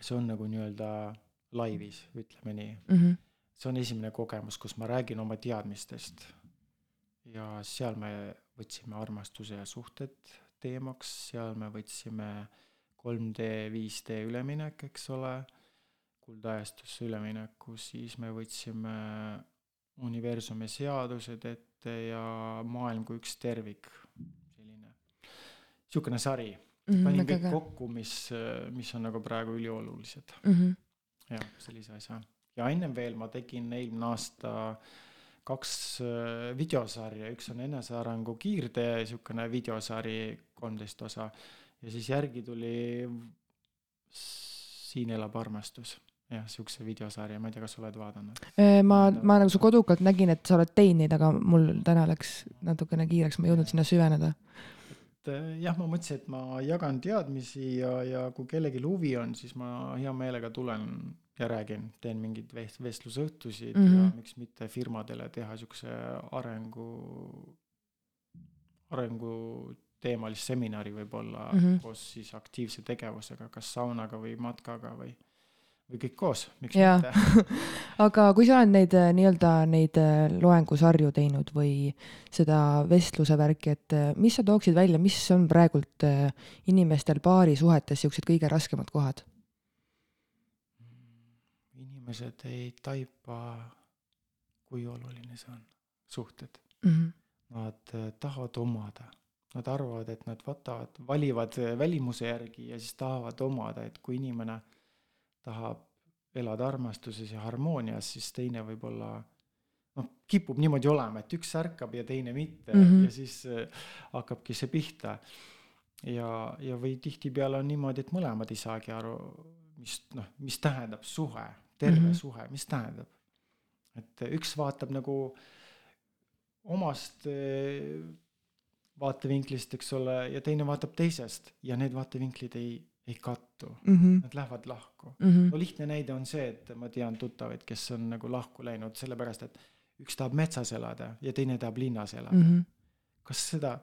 see on nagu nii-öelda laivis, ütleme nii mm. -hmm. see on esimene kogemus, kus ma räägin oma teadmistest. ja seal me võtsime armastuse ja suhted teemaks, seal me võtsime 3D, 5D üleminek, eks ole, kuldajastusse ülemineku, siis me võtsime universumi seadused ette ja maailm kui üks tervik, selline, niisugune sari mm. -hmm, panin kõik kokku, mis, mis on nagu praegu üliolulised mm. -hmm. jah, sellise asja. ja ennem veel ma tegin eelmine aasta kaks videosarja, üks on enesearengu kiirtee, niisugune videosari kolmteist osa. Ja siis järgi tuli Siin elab armastus. Jah, siukse videosarja, ma ei tea, kas sa oled vaadanud? ma, ma nagu su kodukalt nägin, et sa oled teinud, aga mul täna läks natukene kiireks, ma ei jõudnud sinna süveneda. et jah, ma mõtlesin, et ma jagan teadmisi ja, ja kui kellelgi huvi on, siis ma hea meelega tulen ja räägin, teen mingeid vestlusõhtusid mm -hmm. ja miks mitte firmadele teha siukse arengu, arengu teemalist seminari võib-olla mm -hmm. koos siis aktiivse tegevusega, kas saunaga või matkaga või, või kõik koos, miks ja. mitte aga kui sa oled neid äh, nii-öelda neid äh, loengusarju teinud või seda vestluse värki, et äh, mis sa tooksid välja, mis on praegult inimestel paarisuhetes siuksed kõige raskemad kohad? Inimesed ei taipa, kui oluline see on, suhted mm. -hmm. Nad tahavad omada nad arvavad, et nad võtavad, valivad välimuse järgi ja siis tahavad omada, et kui inimene tahab elada armastuses ja harmoonias, siis teine võib-olla noh, kipub niimoodi olema, et üks ärkab ja teine mitte mm -hmm. ja siis äh, hakkabki see pihta. ja, ja või tihtipeale on niimoodi, et mõlemad ei saagi aru, mis noh, mis tähendab suhe, terve mm -hmm. suhe, mis tähendab. et üks vaatab nagu omast äh, vaatevinklist, eks ole, ja teine vaatab teisest ja need vaatevinklid ei, ei kattu mm. -hmm. Nad lähevad lahku mm. -hmm. no lihtne näide on see, et ma tean tuttavaid, kes on nagu lahku läinud sellepärast, et üks tahab metsas elada ja teine tahab linnas elada mm. -hmm. kas seda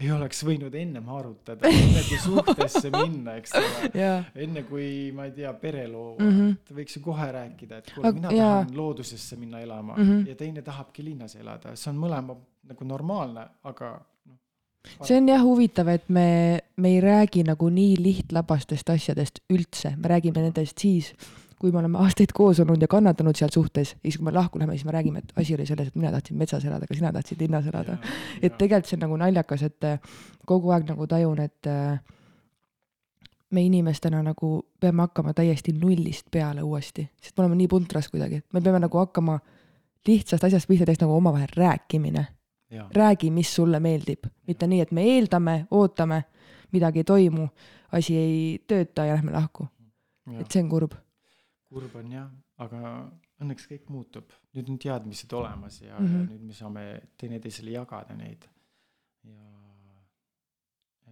ei oleks võinud ennem arutada, enne kui suhtesse minna, eks ole enne kui, ma ei tea, pere loo mm, -hmm. et võiks ju kohe rääkida, et kuule, mina yeah. tahan loodusesse minna elama mm -hmm. ja teine tahabki linnas elada, see on mõlema nagu normaalne, aga see on jah huvitav, et me, me ei räägi nagu nii lihtlabastest asjadest üldse, me räägime nendest siis, kui me oleme aastaid koos olnud ja kannatanud seal suhtes ja siis, kui me lahku läheme, siis me räägime, et asi oli selles, et mina tahtsin metsas elada, aga sina tahtsid linnas elada. et tegelikult see on nagu naljakas, et äh, kogu aeg nagu tajun, et äh, me inimestena nagu peame hakkama täiesti nullist peale uuesti, sest me oleme nii puntras kuidagi, me peame nagu hakkama lihtsast asjast pihta, teist nagu omavahel rääkimine räägi, mis sulle meeldib, mitte nii, et me eeldame, ootame, midagi ei toimu, asi ei tööta ja lähme lahku. et see on kurb. Kurb on jah, aga õnneks kõik muutub, nüüd on teadmised olemas ja mm, -hmm. ja nüüd me saame teineteisele jagada neid. ja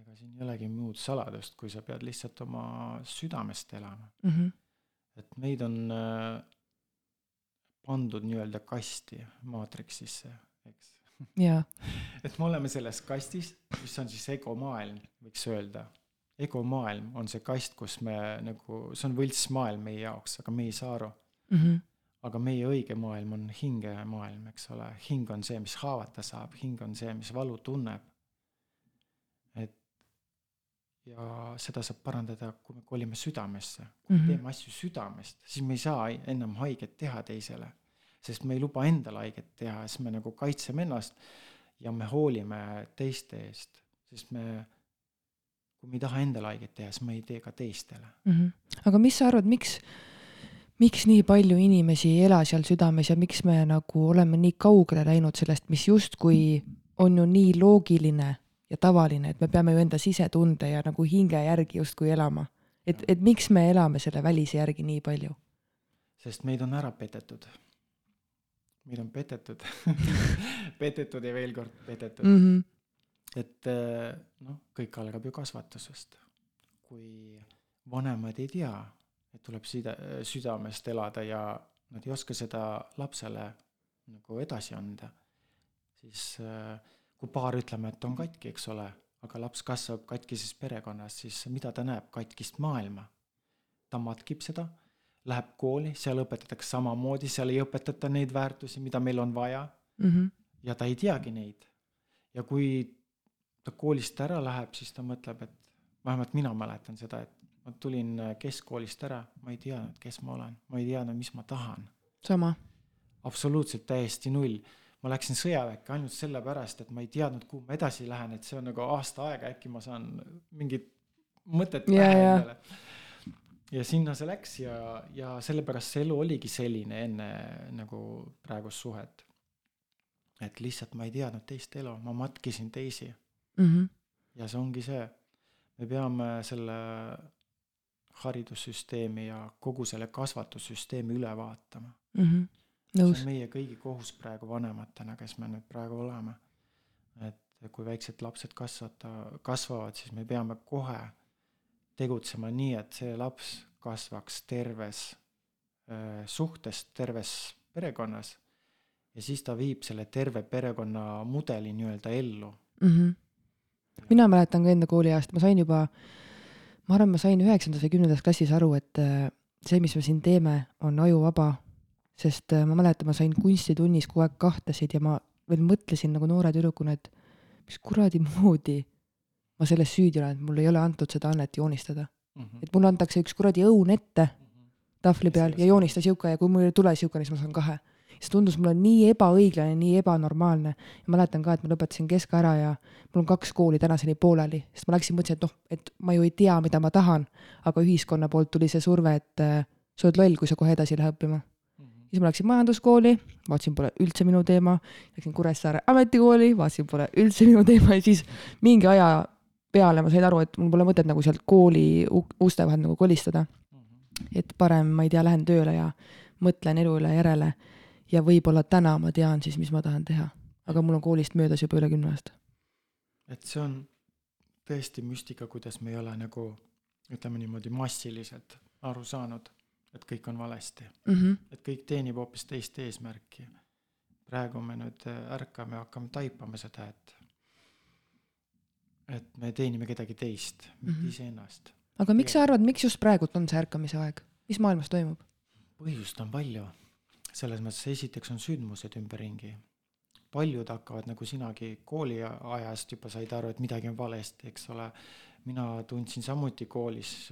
ega siin ei olegi muud saladust, kui sa pead lihtsalt oma südamest elama mm. -hmm. et meid on äh, pandud nii-öelda kasti maatriksisse, eks. et me oleme selles kastis, mis on siis egomaailm, võiks öelda egomaailm on see kast, kus me nagu, see on võltsmaailm meie jaoks, aga me ei saa aru mm. -hmm. aga meie õige maailm on hingemaailm, eks ole, hing on see, mis haavata saab, hing on see, mis valu tunneb. et ja seda saab parandada, kui me kolime südamesse, kui me mm -hmm. teeme asju südamest, siis me ei saa enam haiget teha teisele. sest me ei luba endale haiget teha, siis me nagu kaitseme ennast ja me hoolime teiste eest, sest me kui me ei taha endale haiget teha, siis me ei tee ka teistele mm. -hmm. aga mis sa arvad, miks, miks nii palju inimesi ei ela seal südames ja miks me nagu oleme nii kaugele läinud sellest, mis justkui on ju nii loogiline ja tavaline, et me peame ju enda sisetunde ja nagu hinge järgi justkui elama. et, et miks me elame selle välise järgi nii palju? sest meid on ära petetud. meid on petetud petetud ja veel kord petetud mm. -hmm et eh, noh, kõik algab ju kasvatusest. kui vanemad ei tea, et tuleb side, südamest elada ja nad ei oska seda lapsele nagu edasi anda, siis eh, kui paar ütleme, et on katki, eks ole, aga laps kasvab katkises perekonnas, siis mida ta näeb, katkist maailma. ta matkib seda, läheb kooli, seal õpetatakse samamoodi, seal ei õpetata neid väärtusi, mida meil on vaja mm. -hmm. ja ta ei teagi neid. ja kui ta koolist ära läheb, siis ta mõtleb, et vähemalt mina mäletan seda, et ma tulin äh, keskkoolist ära, ma ei teadnud, kes ma olen, ma ei teadnud, mis ma tahan. sama. absoluutselt täiesti null. ma läksin sõjaväkke ainult sellepärast, et ma ei teadnud, kuhu ma edasi lähen, et see on nagu aasta aega, äkki ma saan mingit mõtet pähe endale. ja sinna see läks ja, ja sellepärast see elu oligi selline enne nagu praegust suhet. et lihtsalt ma ei teadnud teist elu, ma matkisin teisi mm. -hmm. ja see ongi see, me peame selle haridussüsteemi ja kogu selle kasvatussüsteemi üle vaatama mm. -hmm. Nõus. see on meie kõigi kohus praegu vanematena, kes me nüüd praegu oleme. et kui väiksed lapsed kasvata, kasvavad, siis me peame kohe tegutsema nii, et see laps kasvaks terves äh, suhtes, terves perekonnas ja siis ta viib selle terve perekonna mudeli nii-öelda ellu mm. -hmm mina mäletan ka enda kooliajast, ma sain juba, ma arvan, ma sain üheksandas või kümnendas klassis aru, et äh, see, mis me siin teeme, on ajuvaba. sest äh, ma mäletan, ma sain kunstitunnis kogu aeg kahtlesid ja ma veel mõtlesin nagu noore tüdrukuna, et mis kuradi moodi ma selles süüdi olen, et mul ei ole antud seda annet joonistada mm. -hmm. et mulle antakse üks kuradi õun ette mm -hmm. tahvli peal ja joonista siuke ja kui mul ei tule siukene, siis ma saan kahe see tundus mulle nii ebaõiglane, nii ebanormaalne. ja mäletan ka, et ma lõpetasin kesk ära ja mul on kaks kooli tänaseni pooleli, sest ma läksin, mõtlesin, et noh, et ma ju ei tea, mida ma tahan, aga ühiskonna poolt tuli see surve, et äh, sa oled loll, kui sa kohe edasi ei lähe õppima mhm. siis ma läksin majanduskooli, vaatasin, pole üldse minu teema, läksin Kuressaare ametikooli, vaatasin, pole üldse minu teema ja siis mingi aja peale ma sain aru, et mul pole mõtet nagu sealt kooli uste vahel nagu kolistada. Mhm. et parem, ma ei tea, lähen tööle ja mõtlen elu üle järele ja võib-olla täna ma tean siis, mis ma tahan teha. aga mul on koolist möödas juba üle kümne aasta. et see on tõesti müstika, kuidas me ei ole nagu ütleme niimoodi massiliselt aru saanud, et kõik on valesti mm. -hmm. et kõik teenib hoopis teist eesmärki. praegu me nüüd äh, ärkame, hakkame taipama seda, et et me teenime kedagi teist, mitte mm -hmm. iseennast. aga miks sa arvad, miks just praegult on see ärkamise aeg, mis maailmas toimub? põhjust on palju selles mõttes esiteks on sündmused ümberringi. paljud hakkavad nagu sinagi kooliajast juba said aru, et midagi on valesti, eks ole. mina tundsin samuti koolis,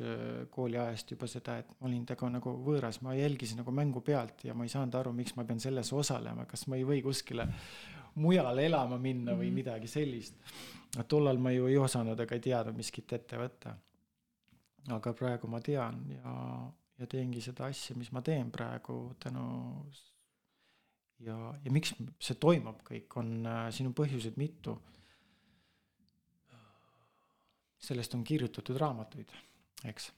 kooliajast juba seda, et ma olin temaga nagu võõras, ma jälgisin nagu mängu pealt ja ma ei saanud aru, miks ma pean selles osalema, kas ma ei või kuskile mujale elama minna või -hmm. midagi sellist. tollal ma ju ei osanud ega ei teadnud miskit ette võtta. aga praegu ma tean ja ja teengi seda asja, mis ma teen praegu tänu ja, ja miks see toimub kõik, on, äh, siin on põhjuseid mitu. sellest on kirjutatud raamatuid, eks.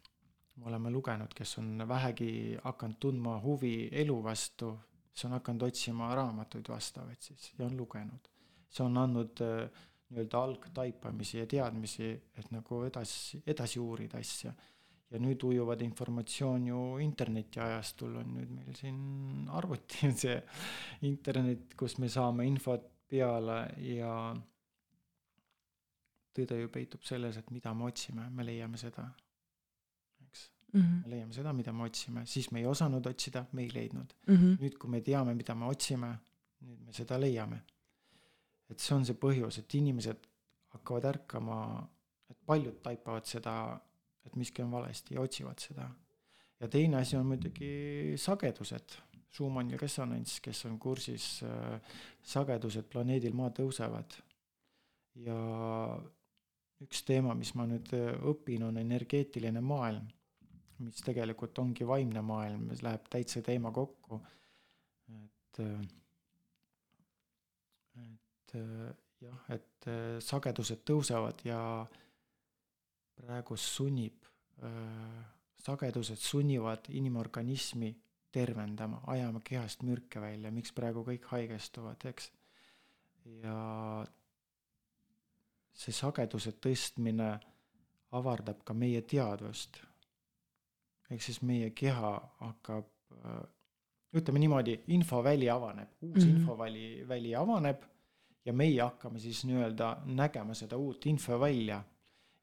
me oleme lugenud, kes on vähegi hakanud tundma huvi elu vastu, siis on hakanud otsima raamatuid vastavaid siis ja on lugenud. see on andnud äh, nii-öelda algtaipamisi ja teadmisi, et nagu edasi, edasi uurida asja. Ja nüüd ujuvad informatsioon ju internetiajastul on nüüd meil siin arvuti see internet, kus me saame infot peale ja tõde ju peitub selles, et mida me otsime, me leiame seda, eks mm. -hmm. me leiame seda, mida me otsime, siis me ei osanud otsida, me ei leidnud mm. -hmm. nüüd, kui me teame, mida me otsime, nüüd me seda leiame. et see on see põhjus, et inimesed hakkavad ärkama, et paljud taipavad seda, et miski on valesti ja otsivad seda. ja teine asi on muidugi sagedused, Schumann ja resonants, kes on kursis, äh, sagedused planeedil Maa tõusevad ja üks teema, mis ma nüüd äh, õpin, on energeetiline maailm, mis tegelikult ongi vaimne maailm, mis läheb täitsa teema kokku. et, äh, et äh, jah, et sagedused tõusevad ja praegu sunnib, sagedused sunnivad inimorganismi tervendama, ajama kehast mürke välja, miks praegu kõik haigestuvad, eks. ja see sageduse tõstmine avardab ka meie teadvust. ehk siis meie keha hakkab, ütleme niimoodi, infoväli avaneb, uus mm -hmm. infoväli, väli avaneb ja meie hakkame siis nii-öelda nägema seda uut infovälja.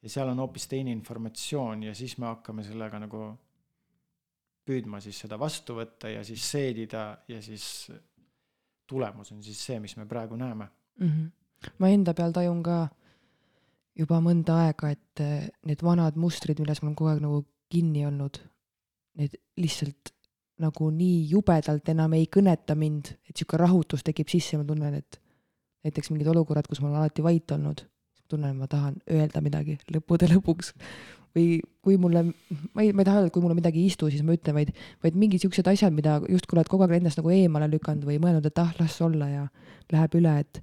Ja seal on hoopis teine informatsioon ja siis me hakkame sellega nagu püüdma siis seda vastu võtta ja siis seedida ja siis tulemus on siis see, mis me praegu näeme mm. -hmm. ma enda peal tajun ka juba mõnda aega, et eh, need vanad mustrid, milles ma olen kogu aeg nagu kinni olnud, need lihtsalt nagu nii jubedalt enam ei kõneta mind, et sihuke rahutus tekib sisse ma tunnen, et näiteks mingid olukorrad, kus ma olen alati vait olnud, tunnen, et ma tahan öelda midagi lõppude lõpuks. või kui mulle, ma ei, ma ei taha öelda, et kui mulle midagi ei istu, siis ma ütlen, vaid, vaid mingid siuksed asjad, mida justkui oled kogu aeg endast nagu eemale lükanud või mõelnud, et ah, las olla ja läheb üle, et,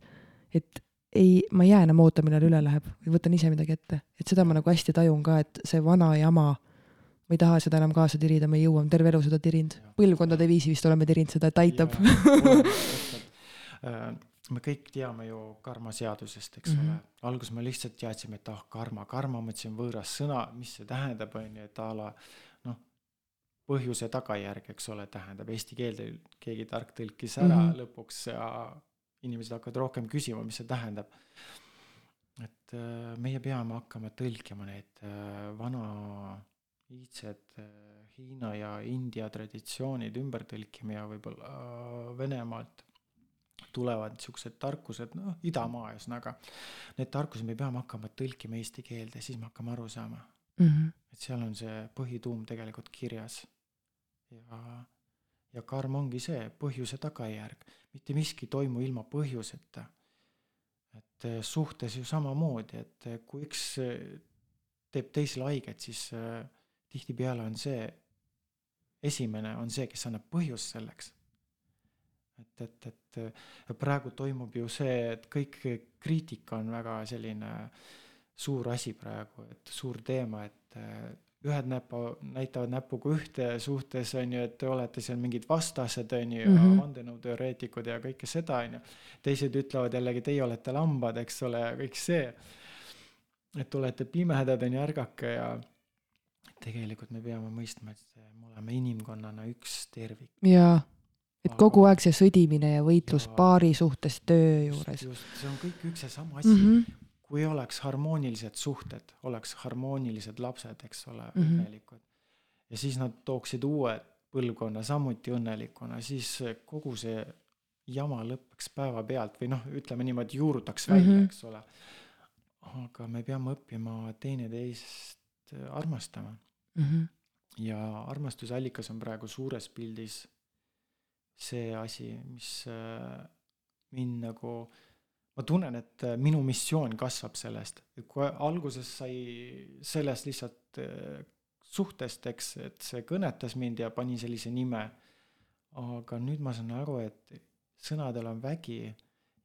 et ei, ma ei jää enam ootama, millal üle läheb või võtan ise midagi ette, et seda ma nagu hästi tajun ka, et see vana jama, ma ei taha seda enam kaasa tirida, ma ei jõua, terve elu seda tirinud, põlvkondade viisi vist oleme tirinud seda, et aitab. Äh, me kõik teame ju karma seadusest, eks mm -hmm. ole, alguses me lihtsalt teadsime, et ah karma, karma, mõtlesin võõras sõna, mis see tähendab, on ju, et a la noh, põhjuse tagajärg, eks ole, tähendab eesti keelde keegi tark tõlkis ära mm -hmm. lõpuks ja inimesed hakkavad rohkem küsima, mis see tähendab. et äh, meie peame hakkama tõlkima neid äh, vana iidsed äh, Hiina ja India traditsioonid ümber tõlkima ja võib-olla Venemaalt tulevad siuksed tarkused, noh, idamaa ühesõnaga. Need tarkused me peame hakkama tõlkima eesti keelde, siis me hakkame aru saama mm. -hmm. et seal on see põhituum tegelikult kirjas. ja ja karm ongi see põhjuse tagajärg, mitte miski ei toimu ilma põhjuseta. et eh, suhtes ju samamoodi, et eh, kui üks eh, teeb teisele haiget, siis tihtipeale on see, esimene on see, kes annab põhjust selleks. Et, et, et praegu toimub ju see, et kõik kriitika on väga selline suur asi praegu, et suur teema, et ühed näpu, näitavad näpuga ühte suhtes, on ju, et te olete seal mingid vastased, on ju mm, -hmm. vandenõuteoreetikud ja kõike seda, on ju. teised ütlevad jällegi, teie olete lambad, eks ole, ja kõik see. et olete pimedad, on ju, ärgake ja tegelikult me peame mõistma, et me oleme inimkonnana üks tervik. jaa, et kogu aeg see sõdimine ja võitlus ja, paari suhtes töö juures. just, see on kõik üks ja sama asi mm. -hmm kui oleks harmoonilised suhted, oleks harmoonilised lapsed, eks ole mm, -hmm. õnnelikud. ja siis nad tooksid uue põlvkonna samuti õnnelikuna, siis kogu see jama lõpeks päevapealt või noh, ütleme niimoodi, juurutaks välja mm, -hmm. eks ole. aga me peame õppima teineteist armastama mm. -hmm. ja armastuse allikas on praegu suures pildis see asi, mis äh, mind nagu ma tunnen, et äh, minu missioon kasvab sellest, et kui alguses sai sellest lihtsalt äh, suhtest, eks, et see kõnetas mind ja pani sellise nime. aga nüüd ma saan aru, et sõnadel on vägi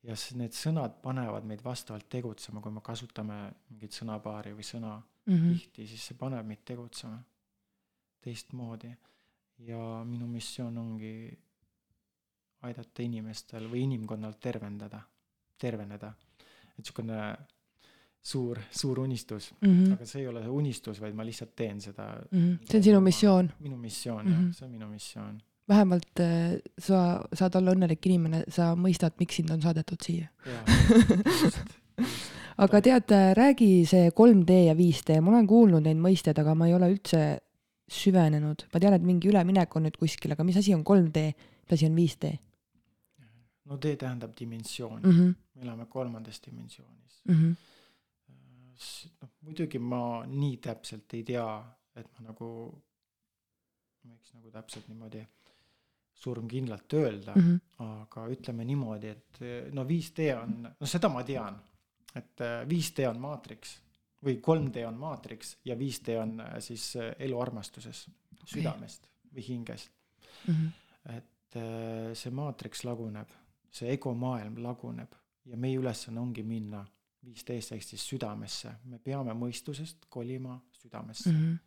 ja need sõnad panevad meid vastavalt tegutsema, kui me kasutame mingit sõnapaari või sõna mm -hmm. tihti, siis see paneb meid tegutsema. teistmoodi. ja minu missioon ongi aidata inimestel või inimkonnal tervendada, terveneda. et sihukene suur, suur unistus mm, -hmm. aga see ei ole unistus, vaid ma lihtsalt teen seda mm. -hmm. see on sinu missioon? minu missioon mm -hmm. jah, see on minu missioon. vähemalt äh, sa saad olla õnnelik inimene, sa mõistad, miks sind on saadetud siia. aga tead, äh, räägi see 3D ja 5D, ma olen kuulnud neid mõisteid, aga ma ei ole üldse süvenenud, ma tean, et mingi üleminek on nüüd kuskil, aga mis asi on 3D, mis asi on 5D? No D tähendab dimensiooni mm, -hmm. me elame kolmandas dimensioonis mm. -hmm noh, muidugi ma nii täpselt ei tea, et ma nagu, võiks nagu täpselt niimoodi surmkindlalt öelda mm, -hmm. aga ütleme niimoodi, et no 5D on, no seda ma tean, et 5D on maatriks või 3D on maatriks ja 5D on äh, siis äh, elu armastuses, südamest või hingest mm. -hmm. et äh, see maatriks laguneb, see egomaailm laguneb ja meie ülesanne ongi minna viisteist ehk siis südamesse, me peame mõistusest kolima südamesse mm. -hmm.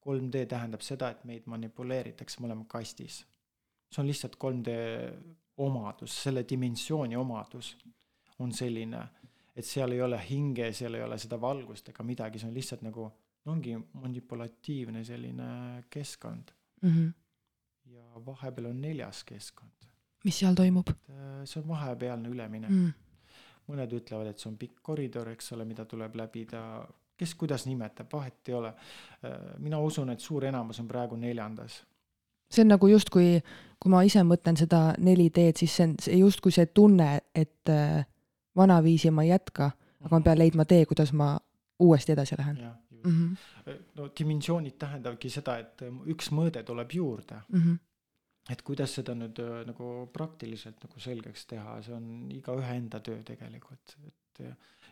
3D tähendab seda, et meid manipuleeritakse, me oleme kastis. see on lihtsalt 3D omadus, selle dimensiooni omadus on selline, et seal ei ole hinge, seal ei ole seda valgust ega midagi, see on lihtsalt nagu, ongi manipulatiivne selline keskkond mm. -hmm. ja vahepeal on neljas keskkond. Mis seal toimub? Äh, see on vahepealne üleminek mm mõned ütlevad, et see on pikk koridor, eks ole, mida tuleb läbida, kes kuidas nimetab, vahet ei ole. mina usun, et suur enamus on praegu neljandas. see on nagu justkui, kui ma ise mõtlen seda 4D-d, siis see on see justkui see tunne, et äh, vanaviisi ma ei jätka, aga ma pean leidma tee, kuidas ma uuesti edasi lähen. mm. -hmm. no dimensioonid tähendavadki seda, et üks mõõde tuleb juurde mm. -hmm et kuidas seda nüüd äh, nagu praktiliselt nagu selgeks teha, see on igaühe enda töö tegelikult, et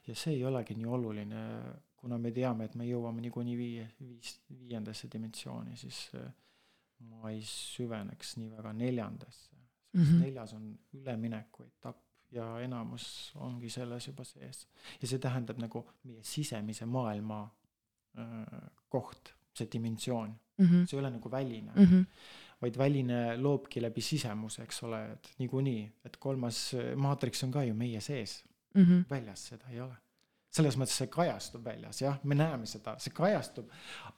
ja see ei olegi nii oluline, kuna me teame, et me jõuame niikuinii viie, viis, viiendasse dimensiooni, siis äh, ma ei süveneks nii väga neljandasse, sest mm -hmm. neljas on ülemineku etapp ja enamus ongi selles juba sees. ja see tähendab nagu meie sisemise maailma äh, koht, see dimensioon mm, -hmm. see ei ole nagu väline mm. -hmm vaid väline loobki läbi sisemuse, eks ole, et niikuinii, et kolmas maatriks on ka ju meie sees mm. -hmm. väljas seda ei ole. selles mõttes see kajastub väljas, jah, me näeme seda, see kajastub,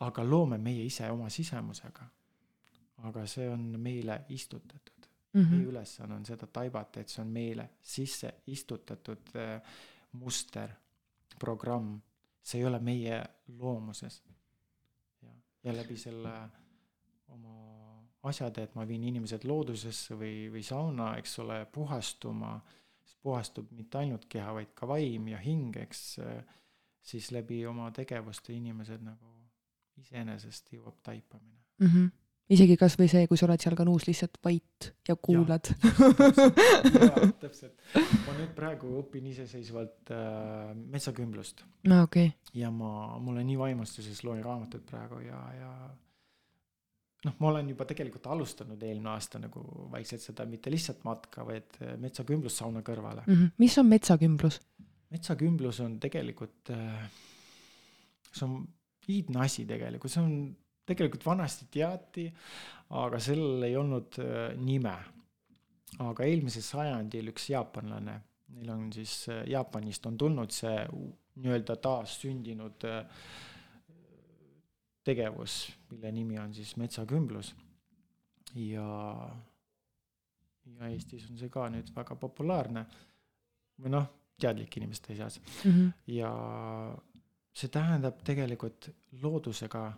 aga loome meie ise oma sisemusega. aga see on meile istutatud mm. -hmm. meie ülesanne on seda taibata, et see on meile sisse istutatud äh, muster, programm, see ei ole meie loomuses. ja, ja läbi selle oma asjad, et ma viin inimesed loodusesse või, või sauna, eks ole, puhastuma, siis puhastub mitte ainult keha, vaid ka vaim ja hing, eks, siis läbi oma tegevuste inimesed nagu iseenesest jõuab taipamine mm. -hmm isegi kasvõi see, kui sa oled seal kanuus lihtsalt vait ja kuulad. täpselt, ma nüüd praegu õpin iseseisvalt äh, metsakümblust. no okei okay.. ja ma, ma olen nii vaimustuses, loen raamatut praegu ja, ja noh, ma olen juba tegelikult alustanud eelmine aasta nagu vaikselt seda mitte lihtsalt matka, vaid äh, metsakümblust sauna kõrvale mm. -hmm. mis on metsakümblus? metsakümblus on tegelikult, äh, see on iidne asi tegelikult, see on tegelikult vanasti teati, aga sellel ei olnud äh, nime. aga eelmisel sajandil üks jaapanlane, neil on siis Jaapanist on tulnud see nii-öelda taassündinud äh, tegevus, mille nimi on siis metsakümblus. ja, ja Eestis on see ka nüüd väga populaarne või noh, teadlike inimeste seas mm. -hmm. ja see tähendab tegelikult loodusega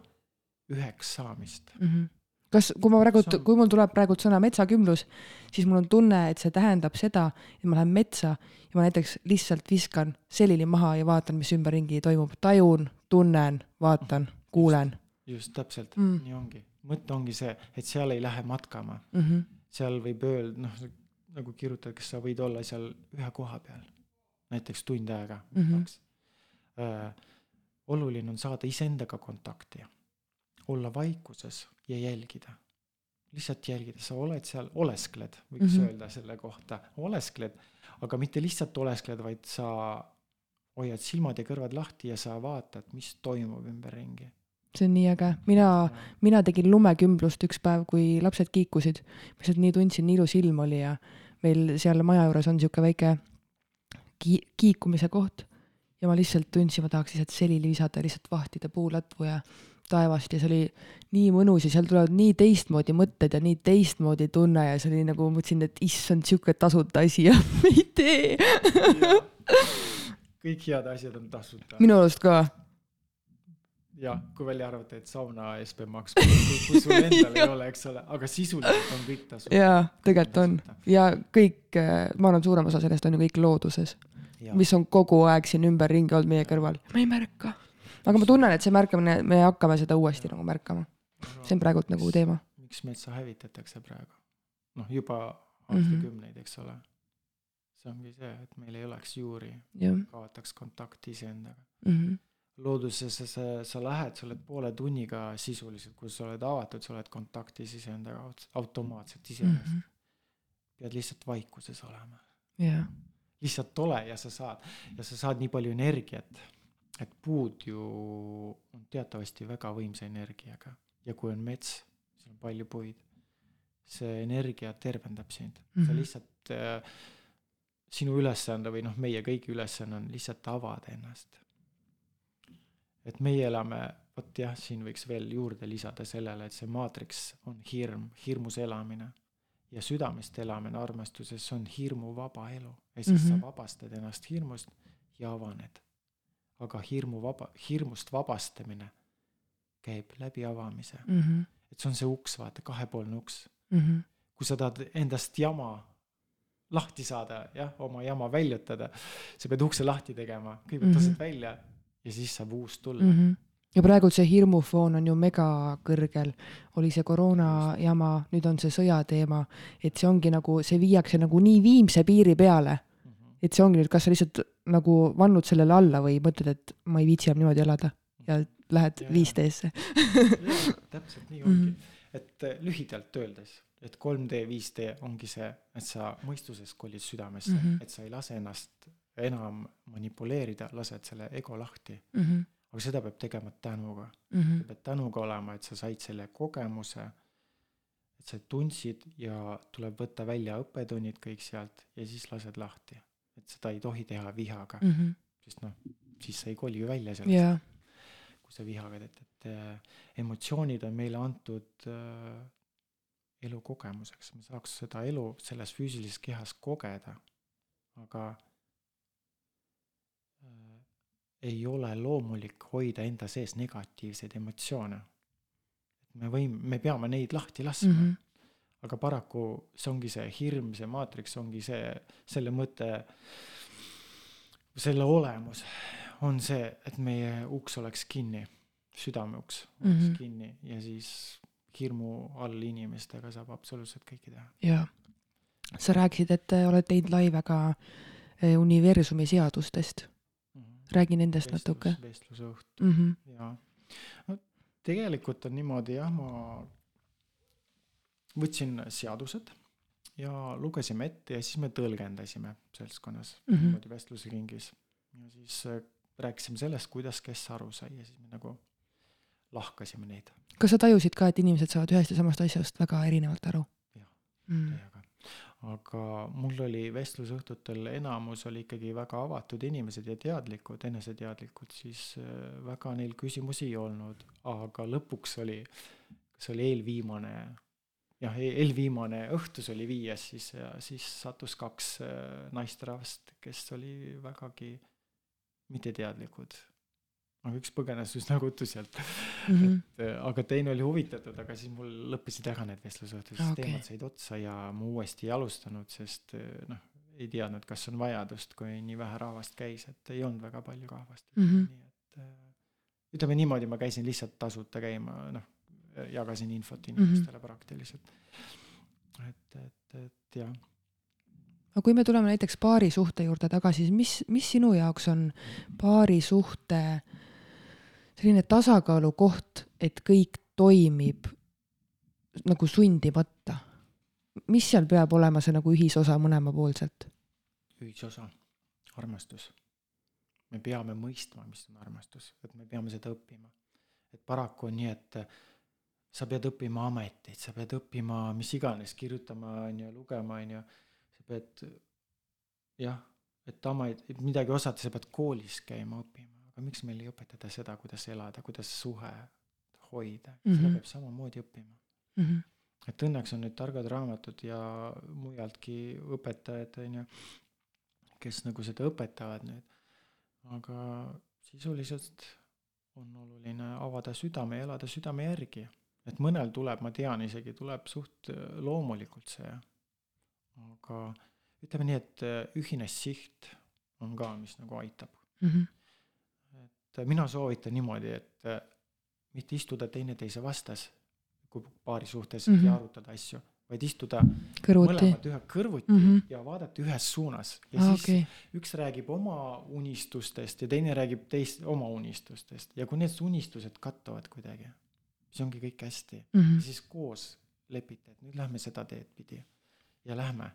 üheks saamist mm. -hmm kas, kui ma praegu, kui mul tuleb praegu sõna metsakümblus, siis mul on tunne, et see tähendab seda, et ma lähen metsa ja ma näiteks lihtsalt viskan selili maha ja vaatan, mis ümberringi toimub, tajun, tunnen, vaatan, kuulen just täpselt mm., nii ongi. mõte ongi see, et seal ei lähe matkama mm. -hmm. seal võib öelda, noh, nagu kirjutad, kas sa võid olla seal ühe koha peal, näiteks tund aega mm, -hmm. kaks äh,. oluline on saada iseendaga kontakti, olla vaikuses ja jälgida. lihtsalt jälgida, sa oled seal, oleskled, võiks mm -hmm. öelda selle kohta, oleskled, aga mitte lihtsalt oleskled, vaid sa hoiad silmad ja kõrvad lahti ja sa vaatad, mis toimub ümberringi see on nii äge, mina, mina tegin lumekümblust üks päev, kui lapsed kiikusid. ma lihtsalt nii tundsin, nii ilus ilm oli ja meil seal maja juures on sihuke väike ki-, kiikumise koht. ja ma lihtsalt tundsin, ma tahaks lihtsalt selili visata ja lihtsalt vahtida puulatvu ja taevast ja see oli nii mõnus ja seal tulevad nii teistmoodi mõtted ja nii teistmoodi tunne ja see oli nagu, mõtlesin, et issand, sihuke tasuta asi ja me ei tee kõik head asjad on tasuta. minu arust ka. Jah, kui välja arvata, et sauna eest peab maksma, kui sul endal ei ole, eks ole, aga sisuliselt on kõik tasuta. jaa, tegelikult on ja kõik, ma arvan, suurem osa sellest on ju kõik looduses, mis on kogu aeg siin ümberringi olnud meie kõrval. ma ei märka aga ma tunnen, et see märkamine, me hakkame seda uuesti nagu märkama. see on praegult nagu teema. miks metsa hävitatakse praegu? noh, juba aastakümneid, eks ole. see ongi see, et meil ei oleks juuri, kaotaks kontakti iseendaga mm. -hmm loodusesse sa, sa lähed, sa oled poole tunniga sisuliselt, kui sa oled avatud, sa oled kontaktis iseendaga automaatselt iseenesest mm. -hmm. pead lihtsalt vaikuses olema yeah.. lihtsalt ole ja sa saad ja sa saad nii palju energiat et puud ju on teatavasti väga võimsa energiaga ja kui on mets, seal on palju puid, see energia tervendab sind mm, -hmm. sa mhm. lihtsalt äh,, sinu ülesanne või noh, meie kõigi ülesanne on lihtsalt avada ennast. Et meie elame, vot jah, siin võiks veel juurde lisada sellele, et see maatriks on hirm, hirmus elamine ja südamest elamine armastuses on hirmuvaba elu ja siis mm -hmm. sa vabastad ennast hirmust ja avaned aga hirmu vaba, hirmust vabastamine käib läbi avamise mm. -hmm. et see on see uks, vaata, kahepoolne uks mm. -hmm. kui sa tahad endast jama lahti saada, jah, oma jama väljutada, sa pead ukse lahti tegema, kõigepealt mm -hmm. lased välja ja siis saab uus tulla. Mm. -hmm ja praegu see hirmufoon on ju mega kõrgel, oli see koroona jama, nüüd on see sõjateema, et see ongi nagu, see viiakse nagu nii viimse piiri peale. Et see ongi nüüd, kas sa lihtsalt nagu vannud sellele alla või mõtled, et ma ei viitsi enam niimoodi elada ja lähed 5D-sse täpselt nii ongi. Mm, -hmm. et äh, lühidalt öeldes, et 3D, 5D ongi see, et sa mõistusest kolid südamesse. Mm, -hmm. et sa ei lase ennast enam manipuleerida, lased selle ego lahti mm. -hmm. aga seda peab tegema tänuga mm. -hmm. sa pead tänuga olema, et sa said selle kogemuse, et sa tundsid ja tuleb võtta välja õppetunnid kõik sealt ja siis lased lahti et seda ei tohi teha vihaga mm, -hmm. sest noh, siis sa ei koli ju välja sellest yeah., kui sa vihaga teed, et äh, emotsioonid on meile antud äh, elukogemuseks, me saaks seda elu selles füüsilises kehas kogeda, aga ei ole loomulik hoida enda sees negatiivseid emotsioone. et me võime, me peame neid lahti laskma mm. -hmm aga paraku see ongi see hirm, see maatriks ongi see, selle mõte, selle olemus on see, et meie uks oleks kinni, südame uks oleks mm -hmm. kinni ja siis hirmu all inimestega saab absoluutselt kõike teha. jaa, sa rääkisid, et oled teinud laive ka eh, universumi seadustest. Räägi nendest Vestlus, natuke. vestluse õht mm, -hmm. jaa. no tegelikult on niimoodi jah, ma võtsin seadused ja lugesime ette ja siis me tõlgendasime seltskonnas mm -hmm. niimoodi vestlusringis. ja siis äh, rääkisime sellest, kuidas kes aru sai ja siis me nagu lahkasime neid. kas sa tajusid ka, et inimesed saavad ühest ja samast asjast väga erinevalt aru? jah mm.. Aga mul oli vestlusõhtutel enamus oli ikkagi väga avatud inimesed ja teadlikud, eneseteadlikud, siis äh, väga neil küsimusi ei olnud, aga lõpuks oli, kas oli eelviimane jah, e-, eelviimane õhtus oli viies siis siis sattus kaks äh, naisterahvast, kes oli vägagi mitteteadlikud. Aga üks põgenes üsna ruttu sealt mm, -hmm. et äh, aga teine oli huvitatud, aga siis mul lõppesid ära need vestlusõhtud, sest okay. teemad said otsa ja ma uuesti ei alustanud, sest äh, noh, ei teadnud, kas on vajadust, kui nii vähe rahvast käis, et ei olnud väga palju rahvast mm, -hmm. nii et ütleme niimoodi, ma käisin lihtsalt tasuta käima, noh jagasin infot inimestele mm -hmm. praktiliselt. et, et, et jah. aga kui me tuleme näiteks paarisuhte juurde tagasi, siis mis, mis sinu jaoks on paarisuhte selline tasakaalu koht, et kõik toimib nagu sundimata? mis seal peab olema see nagu ühisosa mõlemapoolselt? ühisosa, armastus. me peame mõistma, mis on armastus, et me peame seda õppima et paraku on nii, et sa pead õppima ameteid, sa pead õppima mis iganes, kirjutama on ju, lugema on ju, sa pead jah, et amet, et midagi osata, sa pead koolis käima õppima, aga miks meil ei õpetata seda, kuidas elada, kuidas suhe hoida mm, -hmm. seda mhm. peab samamoodi õppima mm. -hmm. et õnneks on nüüd targad raamatud ja mujaltki õpetajad, on ju, kes nagu seda õpetavad nüüd. aga sisuliselt on oluline avada südame ja elada südame järgi. et mõnel tuleb, ma tean isegi, tuleb suht loomulikult see. aga ütleme nii, et ühine siht on ka, mis nagu aitab mm. -hmm. Et mina soovitan niimoodi, et mitte istuda teineteise vastas, kui paari suhtes mm -hmm. ja arutada asju, vaid istuda kõrvuti. mõlemad ühe kõrvuti mm -hmm. ja vaadata ühes suunas. ja ah, siis okay. üks räägib oma unistustest ja teine räägib teist oma unistustest ja kui need unistused kattuvad kuidagi, siis ongi kõik hästi mm. -hmm. ja siis koos lepite, et nüüd lähme seda teed pidi ja lähme.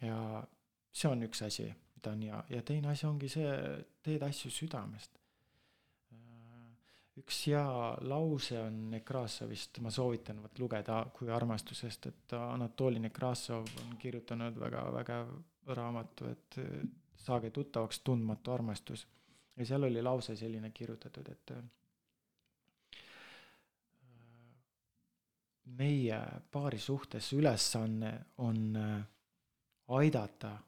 ja see on üks asi, mida on hea ja teine asi ongi see, teed asju südamest üks hea lause on Nekrasovist, ma soovitan vot lugeda Kui armastusest, et Anatoli Nekrasov on kirjutanud väga vägev raamatu, et saage tuttavaks tundmatu armastus. ja seal oli lause selline kirjutatud, et meie paari suhtes ülesanne on aidata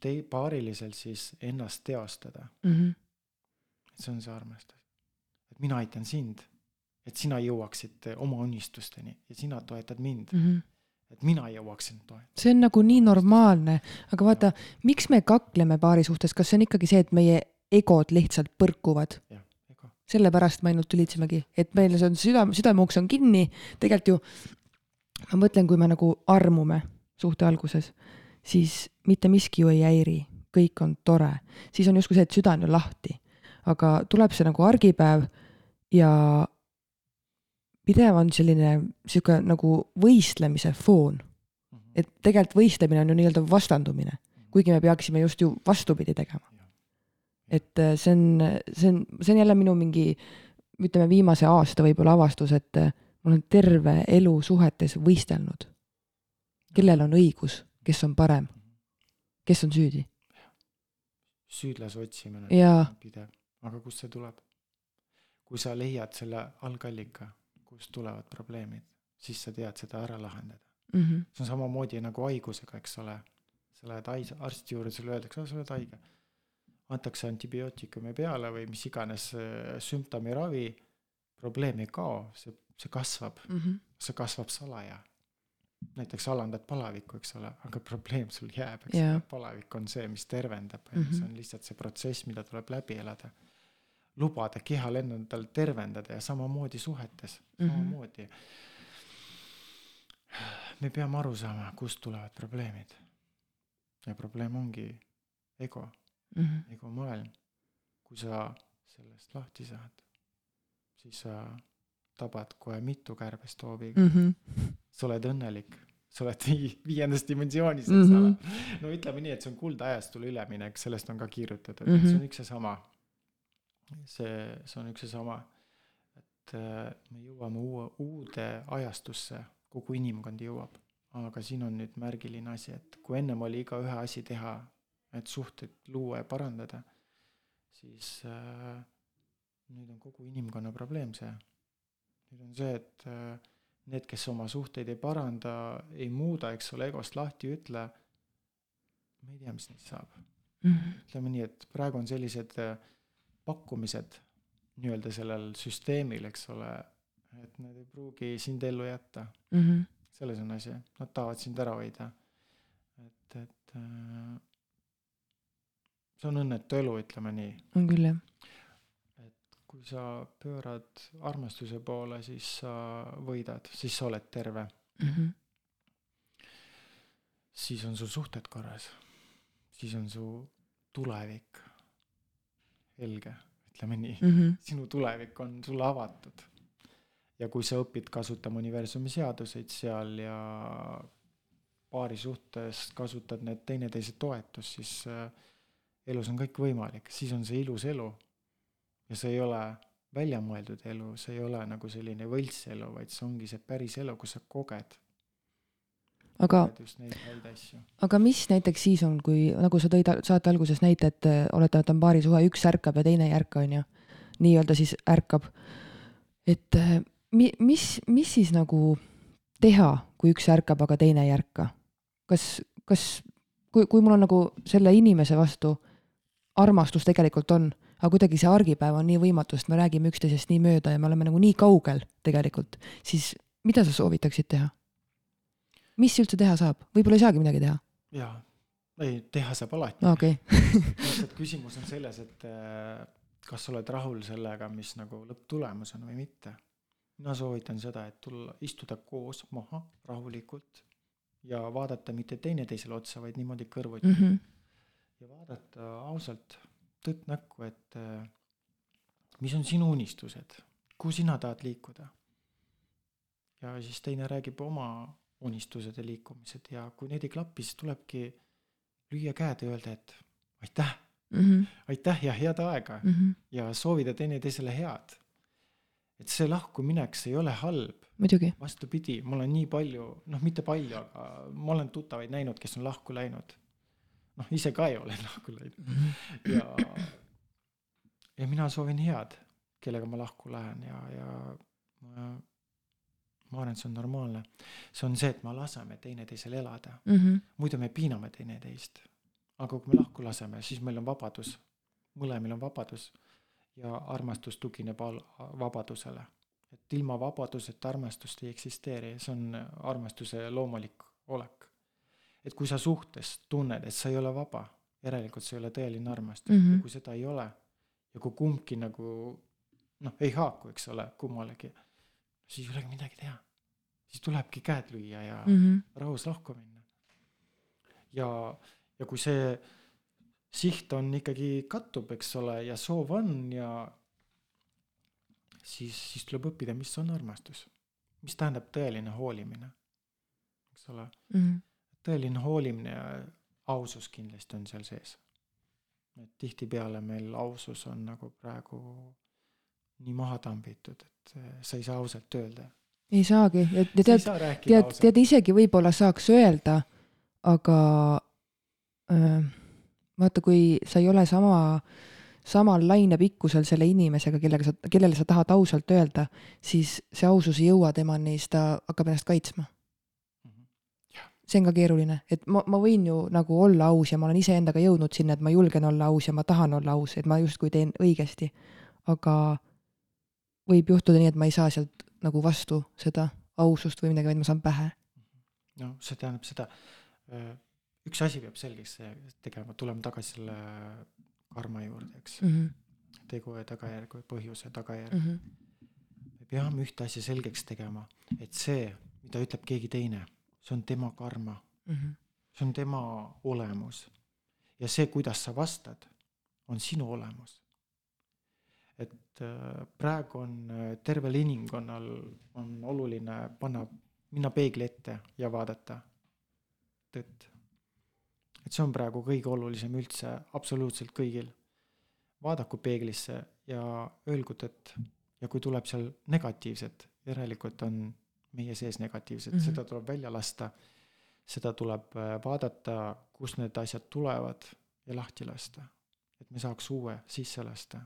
tei-, paarilisel siis ennast teostada mm. -hmm. see on see armastus et mina aitan sind, et sina jõuaksid oma unistusteni ja sina toetad mind mm. -hmm et mina jõuaksin toetada. see on nagu nii normaalne, aga vaata, miks me kakleme paari suhtes, kas see on ikkagi see, et meie egod lihtsalt põrkuvad? sellepärast me ainult tülitsemegi, et meil see on südame, südameuks on kinni, tegelikult ju ma mõtlen, kui me nagu armume suhte alguses, siis mitte miski ju ei häiri, kõik on tore, siis on justkui see, et süda on ju lahti. aga tuleb see nagu argipäev ja pidev on selline sihuke nagu võistlemise foon. Mhm. et tegelikult võistlemine on ju nii-öelda vastandumine, kuigi me peaksime just ju vastupidi tegema. et äh, see on, see on, see on jälle minu mingi, ütleme viimase aasta võib-olla avastus, et äh, ma olen terve elu suhetes võistelnud. kellel on õigus, kes on parem, kes on süüdi? süüdlase otsimine on pidev, aga kust see tuleb? Kui sa leiad selle algallika, kust tulevad probleemid, siis sa tead seda ära lahendada mm. -hmm. see on samamoodi nagu haigusega, eks ole. sa lähed hais-, arsti juurde, sulle öeldakse, sa oled haige. antakse antibiootikumi peale või mis iganes äh, sümptomiravi, probleem ei kao, see, see kasvab mm, -hmm. see kasvab salaja näiteks alandad palavikku, eks ole, aga probleem sul jääb, eks yeah. ole, palavik on see, mis tervendab mm, -hmm. see on lihtsalt see protsess, mida tuleb läbi elada lubada kehal endal tervendada ja samamoodi suhetes mm, -hmm. samamoodi. me peame aru saama, kust tulevad probleemid. ja probleem ongi ego mm, -hmm. ego maailm. kui sa sellest lahti saad, siis sa tabad kohe mitu kärbest hooviga mm. -hmm. sa oled õnnelik, sa oled vii-, viiendas dimensioonis, eks ole mm -hmm.. no ütleme nii, et see on kuldajastule üleminek, sellest on ka kirjutatud mm, -hmm. see on üks ja sama see, see on üks ja sama, et äh, me jõuame uue, uude ajastusse, kogu inimkond jõuab. aga siin on nüüd märgiline asi, et kui ennem oli iga ühe asi teha, et suhteid luua ja parandada, siis äh, nüüd on kogu inimkonna probleem see. nüüd on see, et äh, need, kes oma suhteid ei paranda, ei muuda, eks ole, egost lahti ei ütle, me ei tea, mis neist saab mm. -hmm. ütleme nii, et praegu on sellised äh, pakkumised nii-öelda sellel süsteemil, eks ole, et need ei pruugi sind ellu jätta mm. -hmm. selles on asi, nad tahavad sind ära hoida. et, et äh, see on õnnetu elu, ütleme nii. on küll, jah. et kui sa pöörad armastuse poole, siis sa võidad, siis sa oled terve mm. -hmm. siis on su suhted korras, siis on su tulevik helge, ütleme nii mm. -hmm. sinu tulevik on sulle avatud. ja kui sa õpid kasutama universumi seaduseid seal ja paari suhtes kasutad need teineteise toetust, siis äh, elus on kõik võimalik, siis on see ilus elu. ja see ei ole väljamõeldud elu, see ei ole nagu selline võltselu, vaid see ongi see päris elu, kus sa koged. Aga, aga mis näiteks siis on, kui nagu sa tõid saate alguses näite, et äh, oletame, et on paarisuhe, üks ärkab ja teine ei ärka, on ju. nii-öelda siis ärkab. et äh, mi-, mis, mis siis nagu teha, kui üks ärkab, aga teine ei ärka? kas, kas, kui, kui mul on nagu selle inimese vastu armastus tegelikult on aga kuidagi see argipäev on nii võimatu, sest me räägime üksteisest nii mööda ja me oleme nagu nii kaugel tegelikult, siis mida sa soovitaksid teha? Mis üldse teha saab, võib-olla ei saagi midagi teha? jaa, ei, teha saab alati. okei. lihtsalt küsimus on selles, et äh, kas sa oled rahul sellega, mis nagu lõpptulemus on või mitte. mina soovitan seda, et tulla, istuda koos maha rahulikult ja vaadata mitte teineteisele otsa, vaid niimoodi kõrvuti mm. -hmm. ja vaadata ausalt tõtt näkku, et äh, mis on sinu unistused, kuhu sina tahad liikuda. ja siis teine räägib oma unistused ja liikumised ja kui need ei klapi, siis tulebki lüüa käed ja öelda, et aitäh mm, -hmm. aitäh ja head aega mm -hmm. ja soovida teineteisele head. et see lahkuminek, see ei ole halb. vastupidi, mul on nii palju, noh, mitte palju, aga ma olen tuttavaid näinud, kes on lahku läinud noh, ise ka ei ole lahku läinud mhm. ja, ja mina soovin head, kellega ma lahku lähen ja, ja ma, ma arvan, et see on normaalne. see on see, et me laseme teineteisel elada mm, -hmm. muidu me piiname teineteist. aga kui me lahku laseme, siis meil on vabadus, mõlemil on vabadus ja armastus tugineb al-, vabadusele. et ilma vabaduseta armastust ei eksisteeri, see on armastuse loomulik olek et kui sa suhtes tunned, et sa ei ole vaba, järelikult see ei ole tõeline armastus mm, -hmm. ja kui seda ei ole ja kui kumbki nagu noh, ei haaku, eks ole, kummalegi, siis ei olegi midagi teha. Siis tulebki käed lüüa ja mm -hmm. rahus lahku minna. ja, ja kui see siht on ikkagi kattub, eks ole, ja soov on ja siis, siis tuleb õppida, mis on armastus. mis tähendab tõeline hoolimine, eks ole mm. -hmm tõeline hoolimine ja ausus kindlasti on seal sees. et tihtipeale meil ausus on nagu praegu nii maha tambitud, et eh, sa ei saa ausalt öelda. Ei saagi, ja tead, tead, tead isegi võib-olla saaks öelda, aga äh, vaata, kui sa ei ole sama, samal lainepikkusel selle inimesega, kellega sa, kellele sa tahad ausalt öelda, siis see ausus ei jõua temani, siis ta hakkab ennast kaitsma. See on ka keeruline, et ma, ma võin ju nagu olla aus ja ma olen iseendaga jõudnud sinna, et ma julgen olla aus ja ma tahan olla aus, et ma justkui teen õigesti. aga võib juhtuda nii, et ma ei saa sealt nagu vastu seda ausust või midagi, vaid ma saan pähe. no see tähendab seda, üks asi peab selgeks tegema, tuleme tagasi selle karma juurde, eks mm. -hmm. tegu ja tagajärg või põhjuse tagajärg mm. -hmm. me peame ühte asja selgeks tegema, et see, mida ütleb keegi teine see on tema karma mm. -hmm. see on tema olemus. ja see, kuidas sa vastad, on sinu olemus. Et äh, praegu on äh, tervel inimkonnal on oluline panna, minna peegli ette ja vaadata tõtt. et see on praegu kõige olulisem üldse absoluutselt kõigil. vaadaku peeglisse ja öelgu tõtt ja kui tuleb seal negatiivset, järelikult on meie sees negatiivset mm, -hmm. seda tuleb välja lasta. seda tuleb äh, vaadata, kust need asjad tulevad ja lahti lasta. et me saaks uue sisse lasta.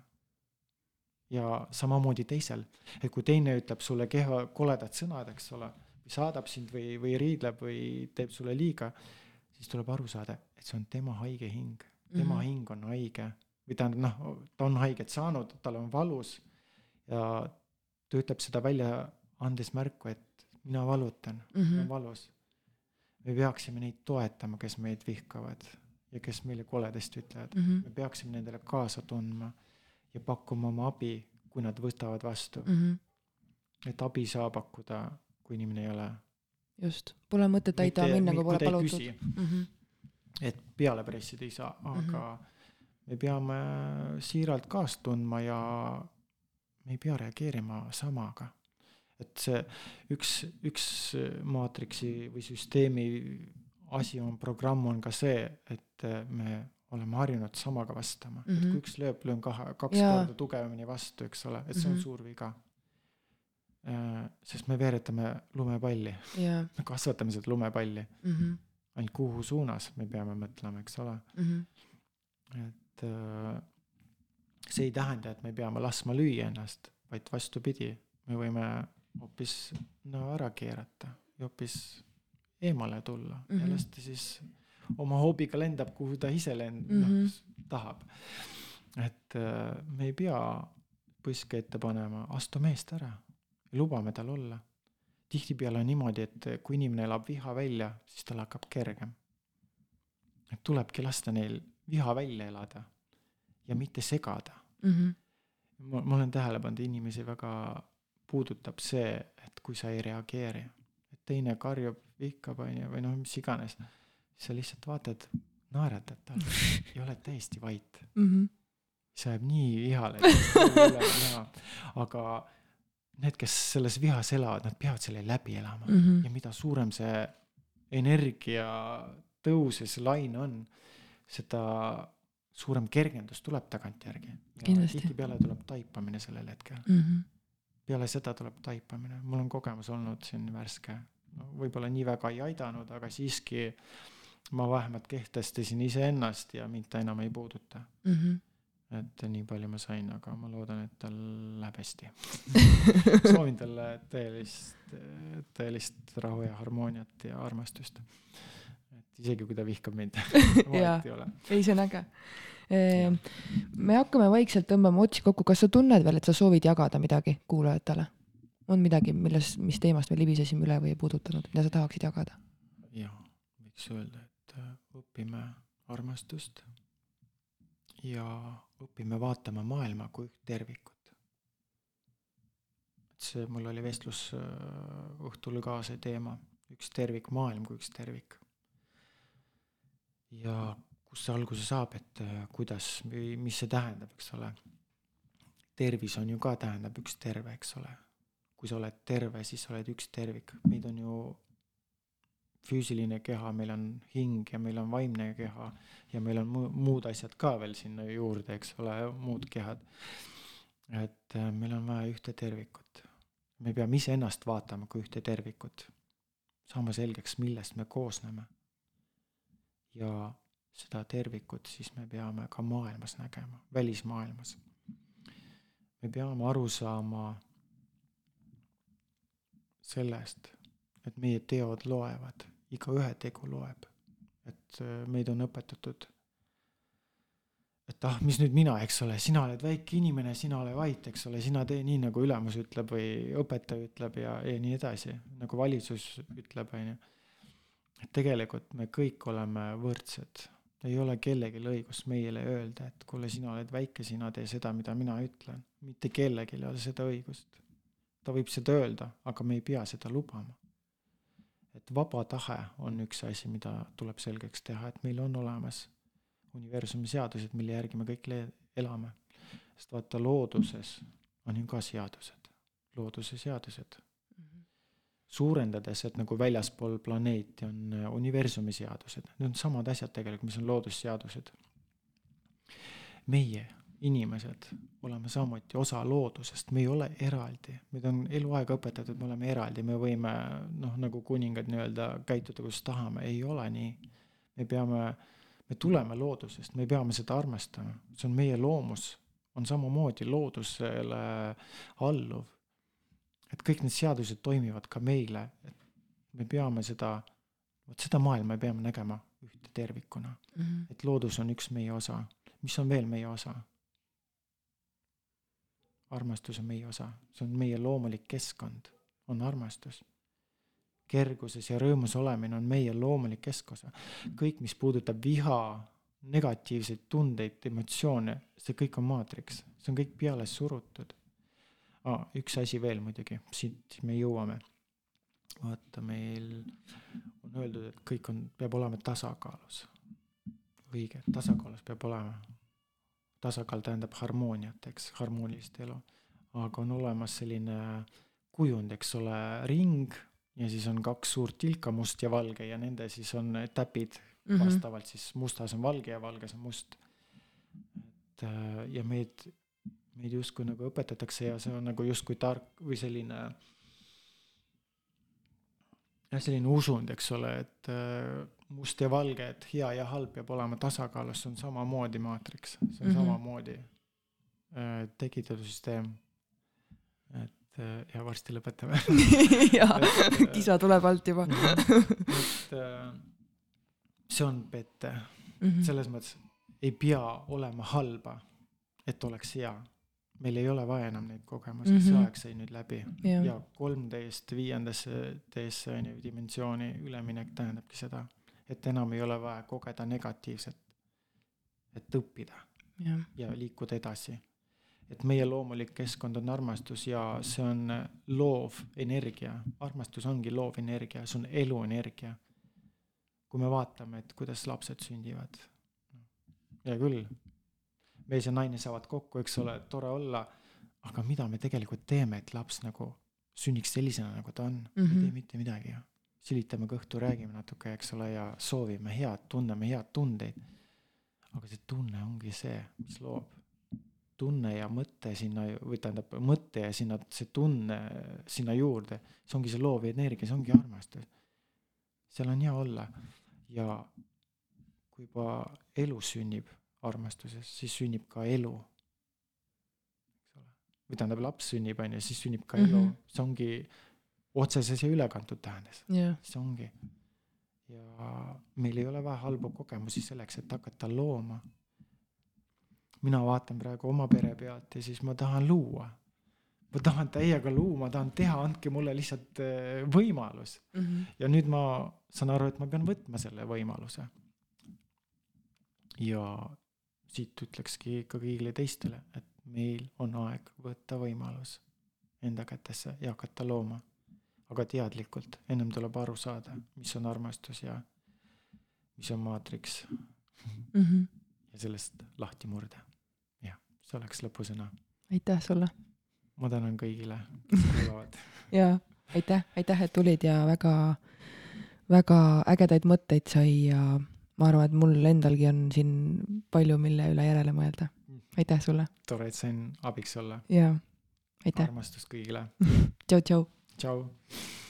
Ja samamoodi teisel, et kui teine ütleb sulle kehva, koledad sõnad, eks ole, või saadab sind või, või riidleb või teeb sulle liiga, siis tuleb aru saada, et see on tema haige hing, tema mm -hmm. hing on haige või tähendab noh, ta on haiget saanud, tal on valus ja ta ütleb seda välja andes märku, et mina valutan mm, -hmm. on valus. me peaksime neid toetama, kes meid vihkavad ja kes meile koledasti ütlevad mm, -hmm. me peaksime nendele kaasa tundma ja pakkuma oma abi, kui nad võtavad vastu mm. -hmm. et abi saab pakkuda, kui inimene ei ole. just, pole mõtet aita minna, kui pole palutud. Mm -hmm. et peale pressida ei saa, aga mm -hmm. me peame siiralt kaasa tundma ja me ei pea reageerima samaga et see üks, üks maatriksi või süsteemi asi on, programm on ka see, et me oleme harjunud samaga vastama mm, -hmm. et mhm. kui üks lööb, löön kahe, kaks ja. korda tugevamini vastu, eks ole, et see on mm -hmm. suur viga äh,. sest me veeretame lumepalli yeah., me kasvatame seda lumepalli mm. -hmm. ainult kuhu suunas me peame mõtlema, eks ole mm. -hmm. et äh, see ei tähenda, et me peame laskma lüüa ennast, vaid vastupidi, me võime hoopis no ära keerata ja hoopis eemale tulla mm -hmm. ja lasta siis oma hoobiga lendab, kuhu ta ise lend- mm, -hmm. noh, tahab. et äh, me ei pea põske ette panema, astume eest ära ja lubame tal olla. tihtipeale on niimoodi, et kui inimene elab viha välja, siis tal hakkab kergem. et tulebki lasta neil viha välja elada ja mitte segada mm. -hmm. ma, ma olen tähele pannud, inimesi väga puudutab see, et kui sa ei reageeri, et teine karjub, vihkab, on ju, või noh, mis iganes sa lihtsalt vaatad, naeratad talle ja oled täiesti vait mm. -hmm. see ajab nii vihale, aga need, kes selles vihas elavad, nad peavad selle läbi elama mm -hmm. ja mida suurem see energia tõus ja see laine on, seda suurem kergendus tuleb tagantjärgi. tihtipeale tuleb taipamine sellel hetkel mm. -hmm. peale seda tuleb taipamine, mul on kogemus olnud siin värske, no võib-olla nii väga ei aidanud, aga siiski äh, ma vähemalt kehtestasin iseennast ja mind ta enam ei puuduta mm. -hmm et nii palju ma sain, aga ma loodan, et tal läheb hästi soovin talle tõelist, tõelist rahu ja harmooniat ja armastust. et isegi kui ta vihkab mind vahet ei ole. ei, see on äge. Ehm, me hakkame vaikselt tõmbama otsi kokku, kas sa tunned veel, et sa soovid jagada midagi kuulajatele? on midagi, milles, mis teemast me libisesime üle või ei puudutanud, mida sa tahaksid jagada? jaa, võiks öelda, õpime armastust ja õpime vaatama maailma kui üht tervikut. et see mul oli vestlus äh, õhtul ka see teema, üks tervik, maailm kui üks tervik. ja kust see alguse saab, et äh, kuidas mis see tähendab, eks ole. tervis on ju ka, tähendab üks terve, eks ole. kui sa oled terve, siis sa oled üks tervik, meid on ju füüsiline keha, meil on hing ja meil on vaimne keha ja meil on muud asjad ka veel sinna juurde, eks ole, muud kehad. et äh, meil on vaja ühte tervikut. me peame iseennast vaatama kui ühte tervikut, saama selgeks, millest me koosneme. ja seda tervikut siis me peame ka maailmas nägema, välismaailmas. me peame aru saama sellest, et meie teod loevad igaühe tegu loeb. et äh, meid on õpetatud, et ah, mis nüüd mina, eks ole, sina oled väike inimene, sina ole vait, eks ole, sina tee nii, nagu ülemus ütleb või õpetaja ütleb ja, ja nii edasi, nagu valitsus ütleb, on ju. et tegelikult me kõik oleme võrdsed, ei ole kellelgi õigust meile öelda, et kuule, sina oled väike, sina tee seda, mida mina ütlen. mitte kellelgi ei ole seda õigust. ta võib seda öelda, aga me ei pea seda lubama et vaba tahe on üks asi, mida tuleb selgeks teha, et meil on olemas universumi seadused, mille järgi me kõik elame. sest vaata, looduses on ju ka seadused, looduse seadused mm. -hmm. suurendades, et nagu väljaspool planeeti on äh, universumi seadused, need on samad asjad tegelikult, mis on loodusseadused. meie inimesed. Oleme samuti osa loodusest, me ei ole eraldi, meid on eluaeg õpetatud, me oleme eraldi, me võime noh, nagu kuningad nii-öelda käituda, kuidas tahame, ei ole nii. me peame, me tuleme loodusest, me peame seda armastama, see on meie loomus, on samamoodi loodusele alluv. et kõik need seadused toimivad ka meile, et me peame seda, vot seda maailma me peame nägema ühte tervikuna. Mm. -hmm. et loodus on üks meie osa, mis on veel meie osa armastus on meie osa, see on meie loomulik keskkond, on armastus. kerguses ja rõõmus olemine on meie loomulik keskosa. kõik, mis puudutab viha, negatiivseid tundeid, emotsioone, see kõik on maatriks, see on kõik peale surutud ah,. üks asi veel muidugi, siit me jõuame. vaata, meil on öeldud, et kõik on, peab olema tasakaalus. õige, tasakaalus peab olema tasakaal tähendab harmooniat, eks, harmoonilist elu. aga on olemas selline kujund, eks ole, ring ja siis on kaks suurt tilka, must ja valge ja nende siis on täpid mm -hmm. vastavalt siis mustas on valge ja valges on must. et äh, ja meid, meid justkui nagu õpetatakse ja see on nagu justkui tark või selline jah, selline usund, eks ole, et äh, must ja valge, et hea ja halb peab olema tasakaalus, see on samamoodi maatriks, see on mm -hmm. samamoodi äh, tekitatud süsteem. et äh, ja varsti lõpetame jaa, kisa tuleb alt juba et äh, see on pette mm, -hmm. selles mõttes ei pea olema halba, et oleks hea meil ei ole vaja enam neid kogemusi mm, -hmm. see aeg sai nüüd läbi ja kolmteist viiendasse teesse on ju dimensiooni üleminek tähendabki seda et enam ei ole vaja kogeda negatiivset, et õppida ja, ja liikuda edasi. et meie loomulik keskkond on armastus ja see on loov energia, armastus ongi loov energia, see on eluenergia. kui me vaatame, et kuidas lapsed sündivad, hea küll, mees ja naine saavad kokku, eks ole, tore olla, aga mida me tegelikult teeme, et laps nagu sünniks sellisena, nagu ta on mm, -hmm. ei tee mhm. mitte midagi ju sülitame kõhtu, räägime natuke, eks ole, ja soovime head, tunneme head tundeid. aga see tunne ongi see, mis loob. tunne ja mõte sinna või tähendab mõte ja sinna see tunne sinna juurde, see ongi see loov energia, see ongi armastus. seal on hea olla ja kui juba elu sünnib armastuses, siis sünnib ka elu. eks ole, või tähendab laps sünnib, on ju, siis sünnib ka mm -hmm. elu, see ongi otseses ja ülekantud tähendes yeah.. see ongi. ja meil ei ole vaja halbu kogemusi selleks, et hakata looma. mina vaatan praegu oma pere pealt ja siis ma tahan luua. ma tahan täiega luua, ma tahan teha, andke mulle lihtsalt äh, võimalus mm. -hmm. ja nüüd ma saan aru, et ma pean võtma selle võimaluse. ja siit ütlekski ka kõigile teistele, et meil on aeg võtta võimalus enda kätesse ja hakata looma aga teadlikult, ennem tuleb aru saada, mis on armastus ja mis on maatriks mm. -hmm. ja sellest lahti murda. jah, see oleks lõpusõna. aitäh sulle. ma tänan kõigile, kes kuulavad ja aitäh, aitäh, et tulid ja väga, väga ägedaid mõtteid sai ja ma arvan, et mul endalgi on siin palju, mille üle järele mõelda. aitäh sulle. tore, et sain abiks olla. jaa, aitäh. armastust kõigile tšau, tšau Ciao.